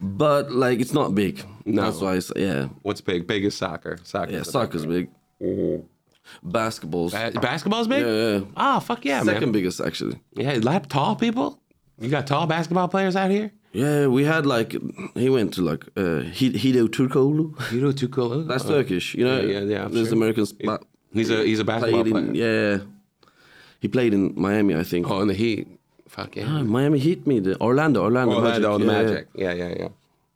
but like it's not big. No. That's why. It's, yeah, What's big? Big is soccer. Soccer. yeah. Soccer's big. Basketball's Ba- basketball's big. yeah, yeah. Ah, fuck yeah, second man. biggest actually. Yeah, lap tall people. You got tall basketball players out here. Yeah, we had like he went to like uh, Hi- Hedo Turkoglu. You know, too cool. That's Turkish, you know. yeah, yeah, yeah, There's sure. Americans. but He's a he's a basketball player. in, yeah. He played in Miami, I think. Oh, in the Heat. Fuck yeah. Ah, Miami Heat me. The Orlando, Orlando, Orlando, the yeah, yeah. Magic. Yeah, yeah, yeah.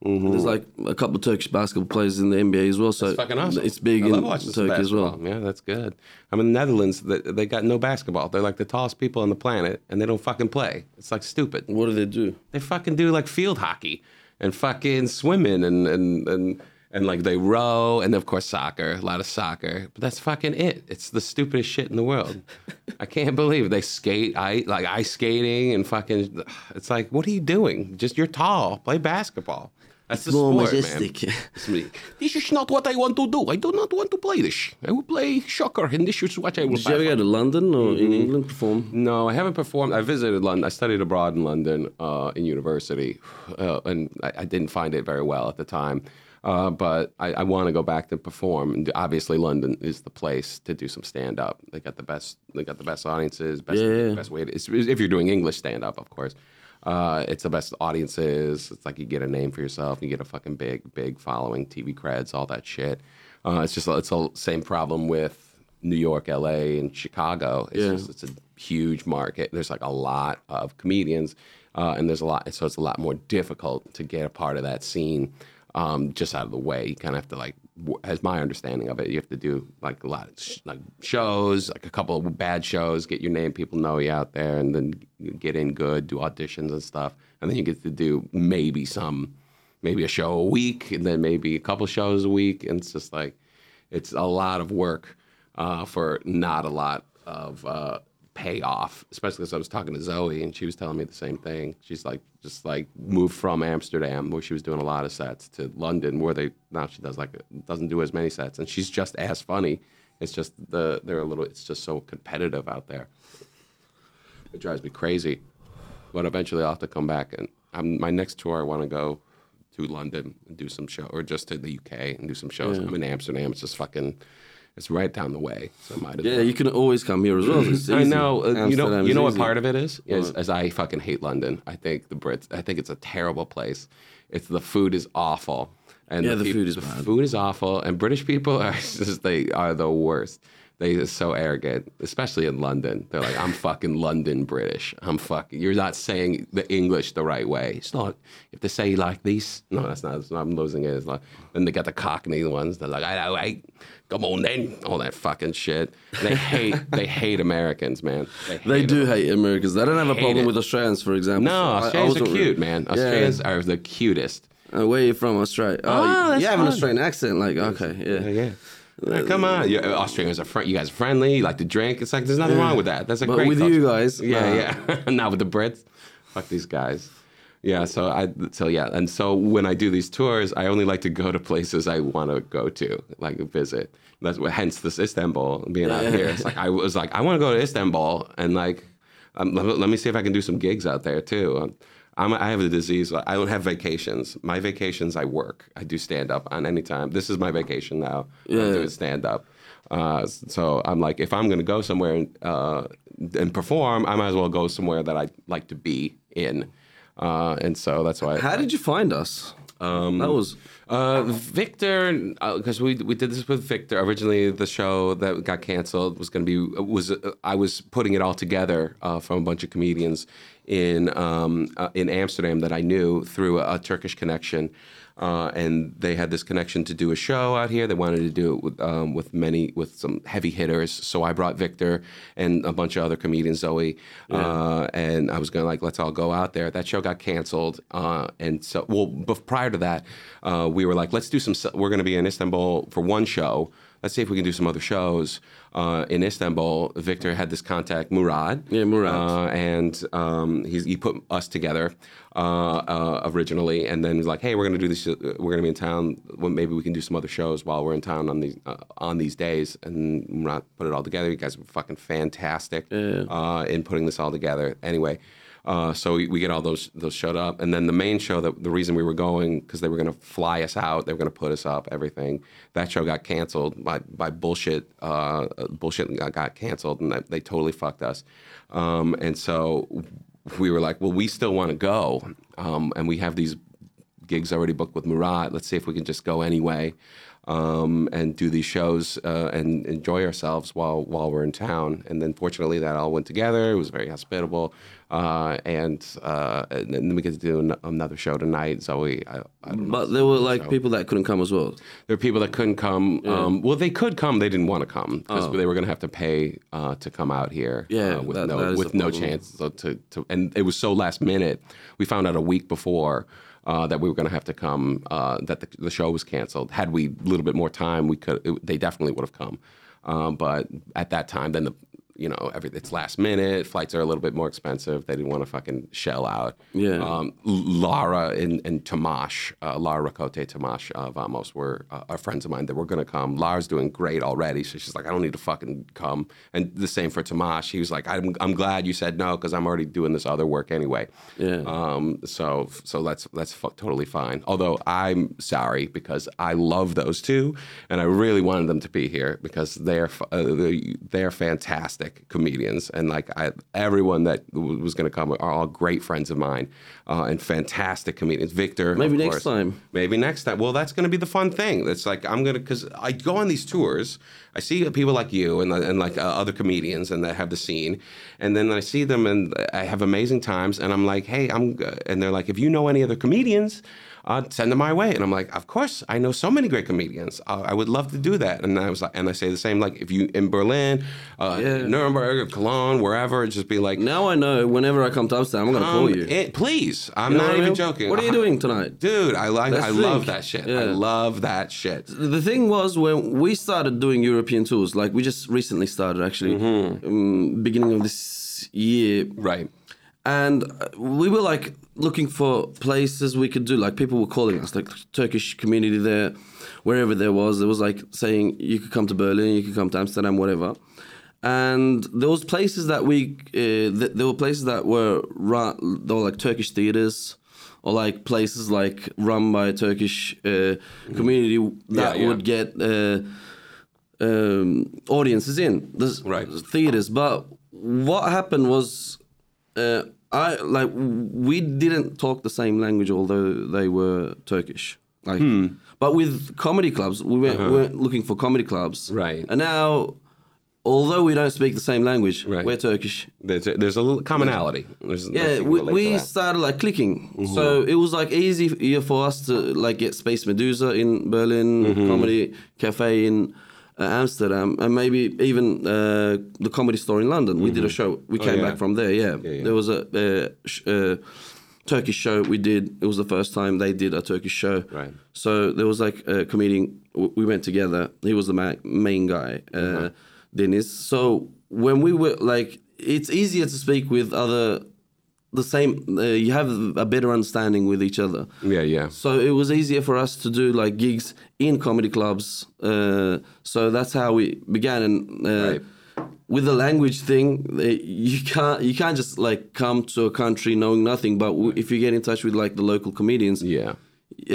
Mm-hmm. There's like a couple of Turkish basketball players in the NBA as well. So It's fucking awesome. it's big I in love watching Turkey as well. Yeah, that's good. I'm in the Netherlands. They, they got no basketball. They're like the tallest people on the planet, and they don't fucking play. It's like stupid. What do they do? They fucking do like field hockey and fucking swimming and and and and like they row and of course soccer, a lot of soccer. But that's fucking it. It's the stupidest shit in the world. I can't believe it. they skate, I like ice skating and fucking. It's like, what are you doing? Just you're tall. Play basketball. That's the more sport, majestic. man. This is not what I want to do. I do not want to play this. I will play soccer, and this is what I will. Did you ever go to London or Mm-hmm. in England perform? No, I haven't performed. I visited London. I studied abroad in London uh, in university, uh, and I, I didn't find it very well at the time. Uh, but I, I want to go back to perform. And obviously, London is the place to do some stand up. They got the best. They got the best audiences. Best, Yeah. best way. To, if you're doing English stand up, of course. Uh, it's the best audiences. It's like you get a name for yourself. You get a fucking big, big following, TV creds, all that shit. Uh, it's just it's the same problem with New York, LA, and Chicago. It's Yeah. just it's a huge market. There's like a lot of comedians, uh, and there's a lot. So it's a lot more difficult to get a part of that scene um, just out of the way. You kind of have to like, as my understanding of it, you have to do like a lot of sh- like shows, like a couple of bad shows, get your name, people know you out there, and then get in good, do auditions and stuff, and then you get to do maybe some, maybe a show a week, and then maybe a couple shows a week, and it's just like, it's a lot of work uh, for not a lot of uh, payoff. Especially because I was talking to Zoe and she was telling me the same thing. She's like, just like moved from Amsterdam where she was doing a lot of sets to London where they now she does like doesn't do as many sets and she's just as funny. It's just the they're a little. It's just so competitive out there. It drives me crazy. But eventually I'll have to come back and I'm, my next tour I want to go to London and do some show or just to the UK and do some shows. I'm in Amsterdam. It's just fucking. It's right down the way. So I might as Yeah, well. you can always come here as well. I know. Uh, you know. You know what easy. part of it is? Is as I fucking hate London. I think the Brits. I think it's a terrible place. It's the food is awful. And Yeah, the peop- food is the bad. food is awful, and British people are just they are the worst. They are so arrogant, especially in London. They're like, I'm fucking London British. I'm fucking. You're not saying the English the right way. It's not. If they say like these, no, that's not. It's not I'm losing it. It's like then they got the Cockney ones. They're like, I know, I come on then, all that fucking shit. They hate. they hate Americans, man. hate They do them. hate Americans. They don't have a problem it. with Australians, for example. No, So I- I Australians are cute, man. Yeah. Australians are the cutest. Uh, where are you from, Australia? Oh, Ah, you- that's you have an. Australian accent. Like, okay, yeah. Yeah, yeah. Yeah, come on, you, Australians are fri You guys are friendly. You like to drink. It's like there's nothing wrong with that. That's a But great. with culture. you guys, yeah, nah. yeah. Not with the Brits. Fuck these guys. Yeah, so I so yeah, and so when I do these tours, I only like to go to places I want to go to, like visit. That's what, hence this Istanbul being out here. It's like I was like I want to go to Istanbul and like um, let, let me see if I can do some gigs out there too. Um, I'm, I have a disease. I don't have vacations. My vacations, I work. I do stand up on any time. This is my vacation now. Yeah. I'm doing stand up. Uh, so I'm like, if I'm going to go somewhere and, uh, and perform, I might as well go somewhere that I like to be in. Uh, and so that's why. How did you find us? Um, that was Uh, Victor, because we we did this with Victor. Originally, the show that got canceled was going to be was uh, I was putting it all together uh, from a bunch of comedians in um, uh, in Amsterdam that I knew through a, a Turkish connection. Uh, and they had this connection to do a show out here. They wanted to do it with, um, with many with some heavy hitters. So I brought Victor and a bunch of other comedians, Zoe, uh, and I was gonna like let's all go out there. That show got canceled, uh, and so well. But prior to that, uh, we were like, let's do some. We're gonna be in Istanbul for one show. Let's see if we can do some other shows uh, in Istanbul. Victor had this contact, Murat. Yeah, Murat. Uh, and um, he's, he put us together uh, uh, originally, and then he's like, "Hey, we're gonna do this. uh, We're gonna be in town. Well, maybe we can do some other shows while we're in town on these uh, on these days." And Murat put it all together. You guys were fucking fantastic uh, in putting this all together. Anyway. Uh, so we, we get all those those showed up, and then the main show that the reason we were going because they were going to fly us out, they were going to put us up, everything. That show got canceled by by bullshit. Uh, bullshit got, got canceled, and that, they totally fucked us. Um, and so we were like, well, we still want to go, um, and we have these gigs already booked with Murat. Let's see if we can just go anyway. Um, and do these shows uh, and enjoy ourselves while while we're in town. And then fortunately, that all went together. It was very hospitable, uh, and, uh, and then we get to do an- another show tonight. Zoe, I, I. But there were like people that couldn't come as well. There were people that couldn't come. Um, well, they could come. They didn't want to come because they were going to have to pay uh, to come out here. Oh. Yeah, uh, with that- no that with no problem. chance so to, to. And it was so last minute. We found out a week before. Uh, that we were going to have to come. Uh, that the, the show was canceled. Had we a little bit more time, we could. It, they definitely would have come. Um, but at that time, then the you know every it's last minute. Flights are a little bit more expensive. They didn't want to fucking shell out. Yeah. Um, Lara and, and Tomash, uh, Lara Rakote, Tomash uh, Vamos were uh, are friends of mine that were going to come. Lara's doing great already, so she's like, I don't need to fucking come. And the same for Tomash. He was like, I'm, I'm glad you said no because I'm already doing this other work anyway. Yeah. Um, so so that's that's fu- totally fine. Although I'm sorry because I love those two, and I really wanted them to be here because they're uh, they're fantastic comedians, and like I, everyone that w- was going to come are all great friends of mine, uh, and fantastic comedians. Victor, Maybe next course. time. Maybe next time. Well, that's going to be the fun thing. It's like I'm gonna because I go on these tours. I see people like you and and like uh, other comedians and that have the scene, and then I see them and I have amazing times. And I'm like, hey, I'm. And they're like, if you know any other comedians. Uh, send them my way, and I'm like, of course, I know so many great comedians. Uh, I would love to do that. And I was like, and I say the same, like if you in Berlin, uh, Yeah. Nuremberg, Cologne, wherever, just be like, Now I know. Whenever I come to Amsterdam, I'm gonna um, call you. it- please. I'm You know not what I even mean? joking. What are you doing tonight? Dude, I like I love that shit. I love that shit. The thing was when we started doing European tours, like we just recently started actually, Mm-hmm. um, beginning of this year, Right. and uh, we were like looking for places we could do. Like people were calling us, like Turkish community there, wherever there was. There was like saying you could come to Berlin, you could come to Amsterdam, whatever. And there was places that we, uh, th- there were places that were run, they were like Turkish theaters. Or like places like run by a Turkish uh, community that Yeah, yeah. would get uh, um, audiences in this Right. theaters. But what happened was, uh, I like we didn't talk the same language, although they were Turkish. Like, Hmm. but with comedy clubs, we weren't, we weren't looking for comedy clubs, Uh-huh. Right. And now, although we don't speak the same language, Right. we're Turkish. There's a, there's a little commonality. There's, Yeah, we, we. Mm-hmm. started like clicking, so it was like easy for us to like get Space Medusa in Berlin, Mm-hmm. Comedy Cafe in Amsterdam, and maybe even uh, the Comedy Store in London. We did a show. We came Mm-hmm. Oh, yeah. back from there. Yeah, yeah. there was a, uh sh- uh Turkish show we did. It was the first time they did a Turkish show. Right. So there was like a comedian. We went together. He was the ma- main guy, uh, Uh-huh. Dennis. So when we were like, it's easier to speak with other, the same. Uh, you have a better understanding with each other. Yeah, yeah. So it was easier for us to do like gigs in comedy clubs. Uh, so that's how we began. And uh, Right. with the language thing, eh, you can't you can't just like come to a country knowing nothing. But w- if you get in touch with like the local comedians, Yeah. uh,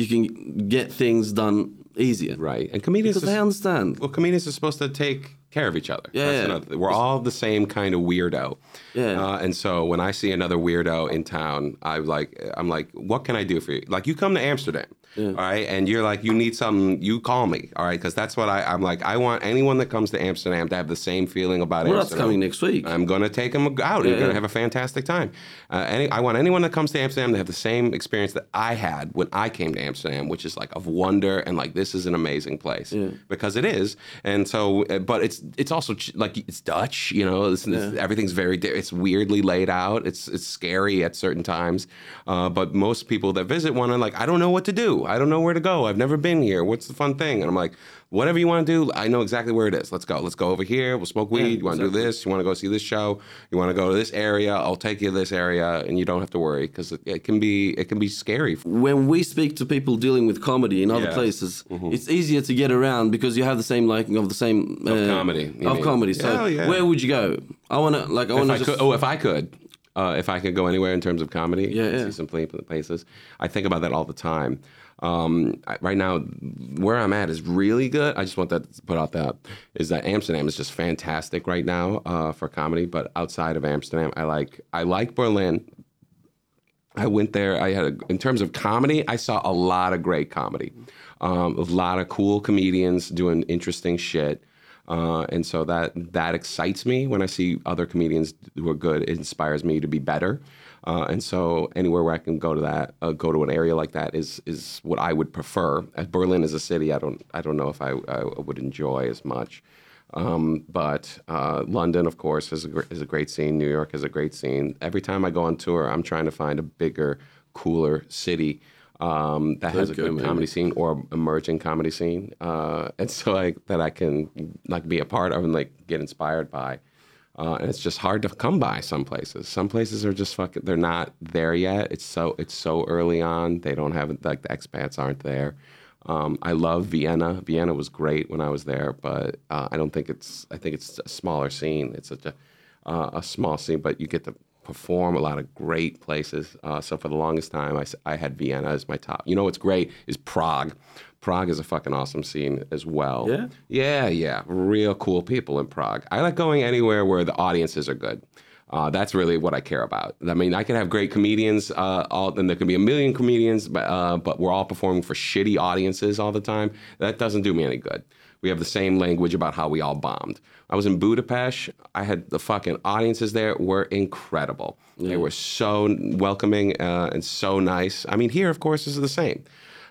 you can get things done easier. Right. And comedians Because are, they understand. well, comedians are supposed to take care of each other. Yeah, That's yeah. another- we're all the same kind of weirdo. Yeah. Uh, and so when I see another weirdo in town, I like I'm like, what can I do for you? Like you come to Amsterdam, all right, and you're like, you need something, you call me, all right, because that's what I, I'm like. I want anyone that comes to Amsterdam to have the same feeling about Well, that's Amsterdam. coming next week. I'm gonna take them out. You're Yeah, gonna have a fantastic time. Uh, any, I want anyone that comes to Amsterdam to have the same experience that I had when I came to Amsterdam, which is like of wonder and like this is an amazing place because it is. And so, uh, but it's it's also like it's Dutch, you know. It's, it's- everything's very it's weirdly laid out. It's it's scary at certain times. Uh, but most people that visit want to like I don't know what to do. I don't know where to go. I've never been here. What's the fun thing? And I'm like. Whatever you want to do, I know exactly where it is. Let's go. Let's go over here. We'll smoke weed. you want to do this? You want to go see this show? You want to go to this area? I'll take you to this area, and you don't have to worry because it, it can be it can be scary. when we speak to people dealing with comedy in other Yeah. places, it's easier to get around because you have the same liking of the same uh, comedy, Of mean. comedy. So Yeah, yeah. where would you go? I wanna like I wanna just oh, if I could, Uh, if I could go anywhere in terms of comedy, Yeah, yeah. see some places. I think about that all the time. Um, right now, where I'm at is really good. I just want that to put out that is that Amsterdam is just fantastic right now uh, for comedy. But outside of Amsterdam, I like I like Berlin. I went there. I had, a, in terms of comedy, I saw a lot of great comedy, um, a lot of cool comedians doing interesting shit, uh, and so that that excites me when I see other comedians who are good. It inspires me to be better, uh, and so anywhere where I can go to that, uh, go to an area like that is is what I would prefer. As Berlin is a city, I don't I don't know if I, I would enjoy as much. Um, but uh, London, of course, is a, gr- is a great scene. New York is a great scene. Every time I go on tour, I'm trying to find a bigger, cooler city um, that has a good maybe. comedy scene or emerging comedy scene, uh, and so I, that I can like be a part of and like get inspired by. Uh, and it's just hard to come by some places. Some places are just fucking. They're not there yet. It's so it's so early on. They don't have like the expats aren't there. Um, I love Vienna. Vienna was great when I was there, but uh, I don't think it's. I think it's a smaller scene. It's such a uh, a small scene, but you get to perform a lot of great places. Uh, so for the longest time, I, I had Vienna as my top. You know what's great is Prague. Prague is a fucking awesome scene as well. Yeah? Yeah, yeah. Real cool people in Prague. I like going anywhere where the audiences are good. Uh, that's really what I care about. I mean, I could have great comedians, uh, all, and there could be a million comedians, but, uh, but we're all performing for shitty audiences all the time. That doesn't do me any good. We have the same language about how we all bombed. I was in Budapest. I had the fucking audiences there were incredible. They were so welcoming uh, and so nice. I mean, here, of course, is the same.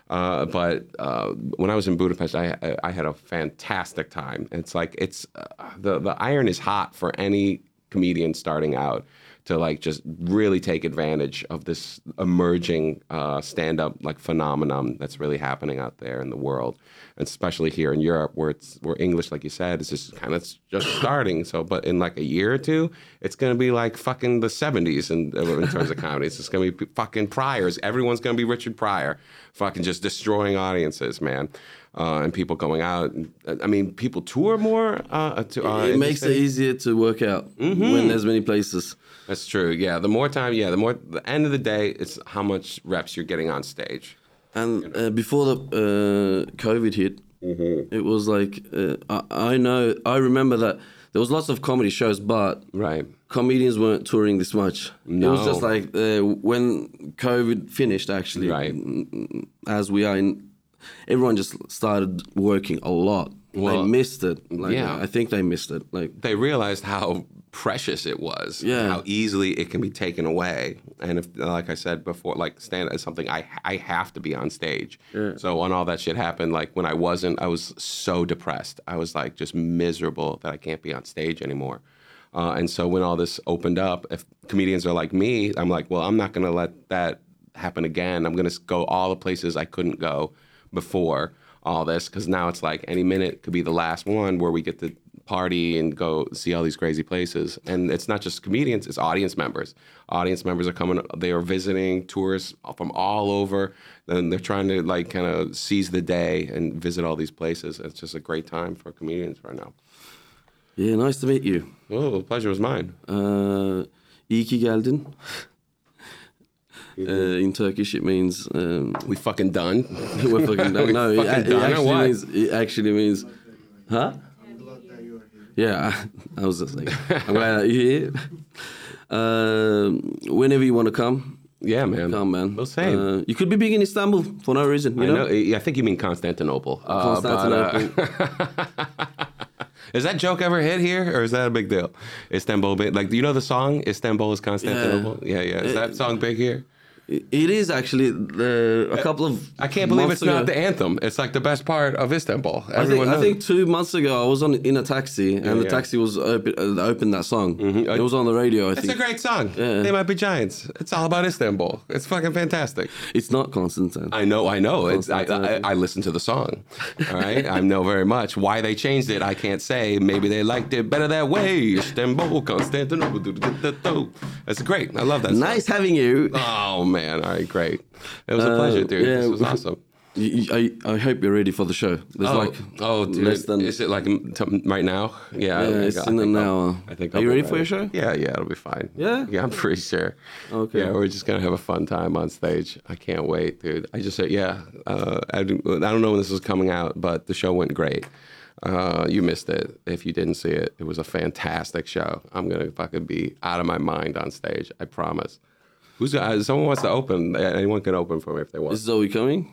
Uh, but uh, when I was in Budapest, I, I, I had a fantastic time. It's like it's uh, the the iron is hot for any comedian starting out to like just really take advantage of this emerging uh, stand up like phenomenon that's really happening out there in the world, and especially here in Europe where it's where English, like you said, is just kind of just starting. So, but in like a year or two, it's gonna be like fucking the '70s in, in terms of comedy. It's just gonna be fucking Pryors. Everyone's gonna be Richard Pryor, fucking just destroying audiences, man. Uh, and people going out. And, I mean, people tour more. Uh, to, uh, it makes it easier to work out Mm-hmm. when there's many places. That's true. Yeah, the more time, yeah, the more. The end of the day, it's how much reps you're getting on stage. And uh, before the uh, COVID hit, Mm-hmm. it was like uh, I, I know I remember that there was lots of comedy shows, but Right. comedians weren't touring this much. It was just like uh, when COVID finished, actually, Right. as we are in, everyone just started working a lot. Well, they missed it. Like, yeah. I think they missed it. Like They realized how precious it was. Yeah. How easily it can be taken away. And if, like I said before, like stand is something I I have to be on stage. Yeah. So when all that shit happened, like when I wasn't, I was so depressed. I was like just miserable that I can't be on stage anymore. Uh, and so when all this opened up, if comedians are like me, I'm like, well, I'm not going to let that happen again. I'm going to go all the places I couldn't go before all this because now it's like any minute could be the last one where we get to party and go see all these crazy places. And it's not just comedians; it's audience members. Audience members are coming; they are visiting tourists from all over. And they're trying to like kind of seize the day and visit all these places. It's just a great time for comedians right now. yeah, nice to meet you. Oh, the pleasure was mine. Uh, iyi ki geldin. Uh, in Turkish, it means um, We fucking done. we're fucking done. We No, it, fucking it done actually means it actually means, huh? Yeah, I, I was just like, I'm glad that you're here. Um, whenever you want to come, Yeah, man. come, man. We'll say. Uh, you could be big in Istanbul for no reason, you I know. know. I think you mean Constantinople. Uh, but, uh, Constantinople. Is that joke ever hit here, or is that a big deal? Istanbul, like, do you know the song "Istanbul is Constantinople"? Yeah, yeah. Is that song big here? It is actually the, a couple of. I can't believe it's not the anthem. It's like the best part of Istanbul. I think, Everyone I think two months ago I was on in a taxi and the yeah. Mm-hmm. taxi was open, uh, opened that song. It was on the radio. I it's think a great song. Yeah. They might be giants. It's all about Istanbul. It's fucking fantastic. it's not Constantine. I know, I know. It's, I, I, I listened to the song. All right, I know very much why they changed it. I can't say. Maybe they liked it better that way. Istanbul, Constantinople. That's great. I love that. song. nice having you. Oh man! All right, great. It was a pleasure, dude. Uh, yeah. This was awesome. I, I hope you're ready for the show. There's oh, like oh, dude. less than is it like t- right now? Yeah, Yeah, I, it's I in think an I'll- hour. I think. Are I'll you be ready for your show? Yeah, yeah, it'll be fine. Yeah? yeah, I'm pretty sure. Okay. Yeah, we're just gonna have a fun time on stage. I can't wait, dude. I just said, yeah. Uh, I, don't- I don't know when this is coming out, but the show went great. Uh, you missed it if you didn't see it. It was a fantastic show. I'm gonna fucking be out of my mind on stage. I promise. Who's uh, someone wants to open? Anyone can open for me if they want. is Zoe coming?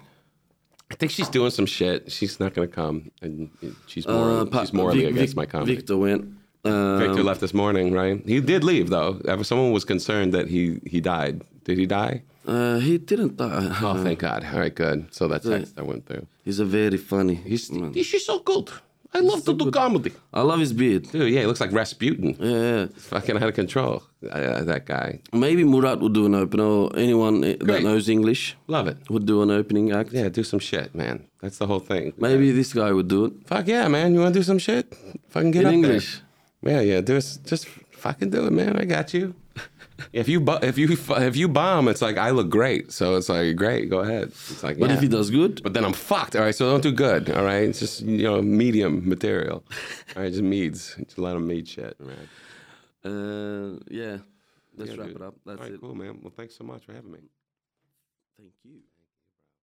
I think she's doing some shit. She's not gonna come, and she's more Uh, she's morally Vic- against Vic- my comedy. Victor went. Um, Victor left this morning, right? He did leave though. Someone was concerned that he he died. Did he die? uh, he didn't die. Oh, thank God. All right, good. So that text I went through. He's a very funny. He's man. he's so good. I love to do comedy. I love his beard. Dude, yeah, he looks like Rasputin. Yeah, yeah. Fucking out of control. Uh, that guy. Maybe Murat would do an opener, or anyone eh, that knows English Love it. would do an opening act. Yeah, do some shit, man. That's the whole thing. Maybe this guy would do it Fuck yeah, man. You want to do some shit? Fucking get in up English. there. Yeah, yeah. Do it. Just fucking do it, man. I got you. If you bu- if you if you bomb, it's like I look great. So it's like great. Go ahead. It's like But yeah. if he does good, But then I'm fucked. All right, so don't do good. All right, it's just you know medium material. All right, just meads. Just let them mead shit, man. uh, yeah. Let's Yeah, wrap dude. it up. That's All right, it. cool, man. Well, thanks so much for having me. Thank you.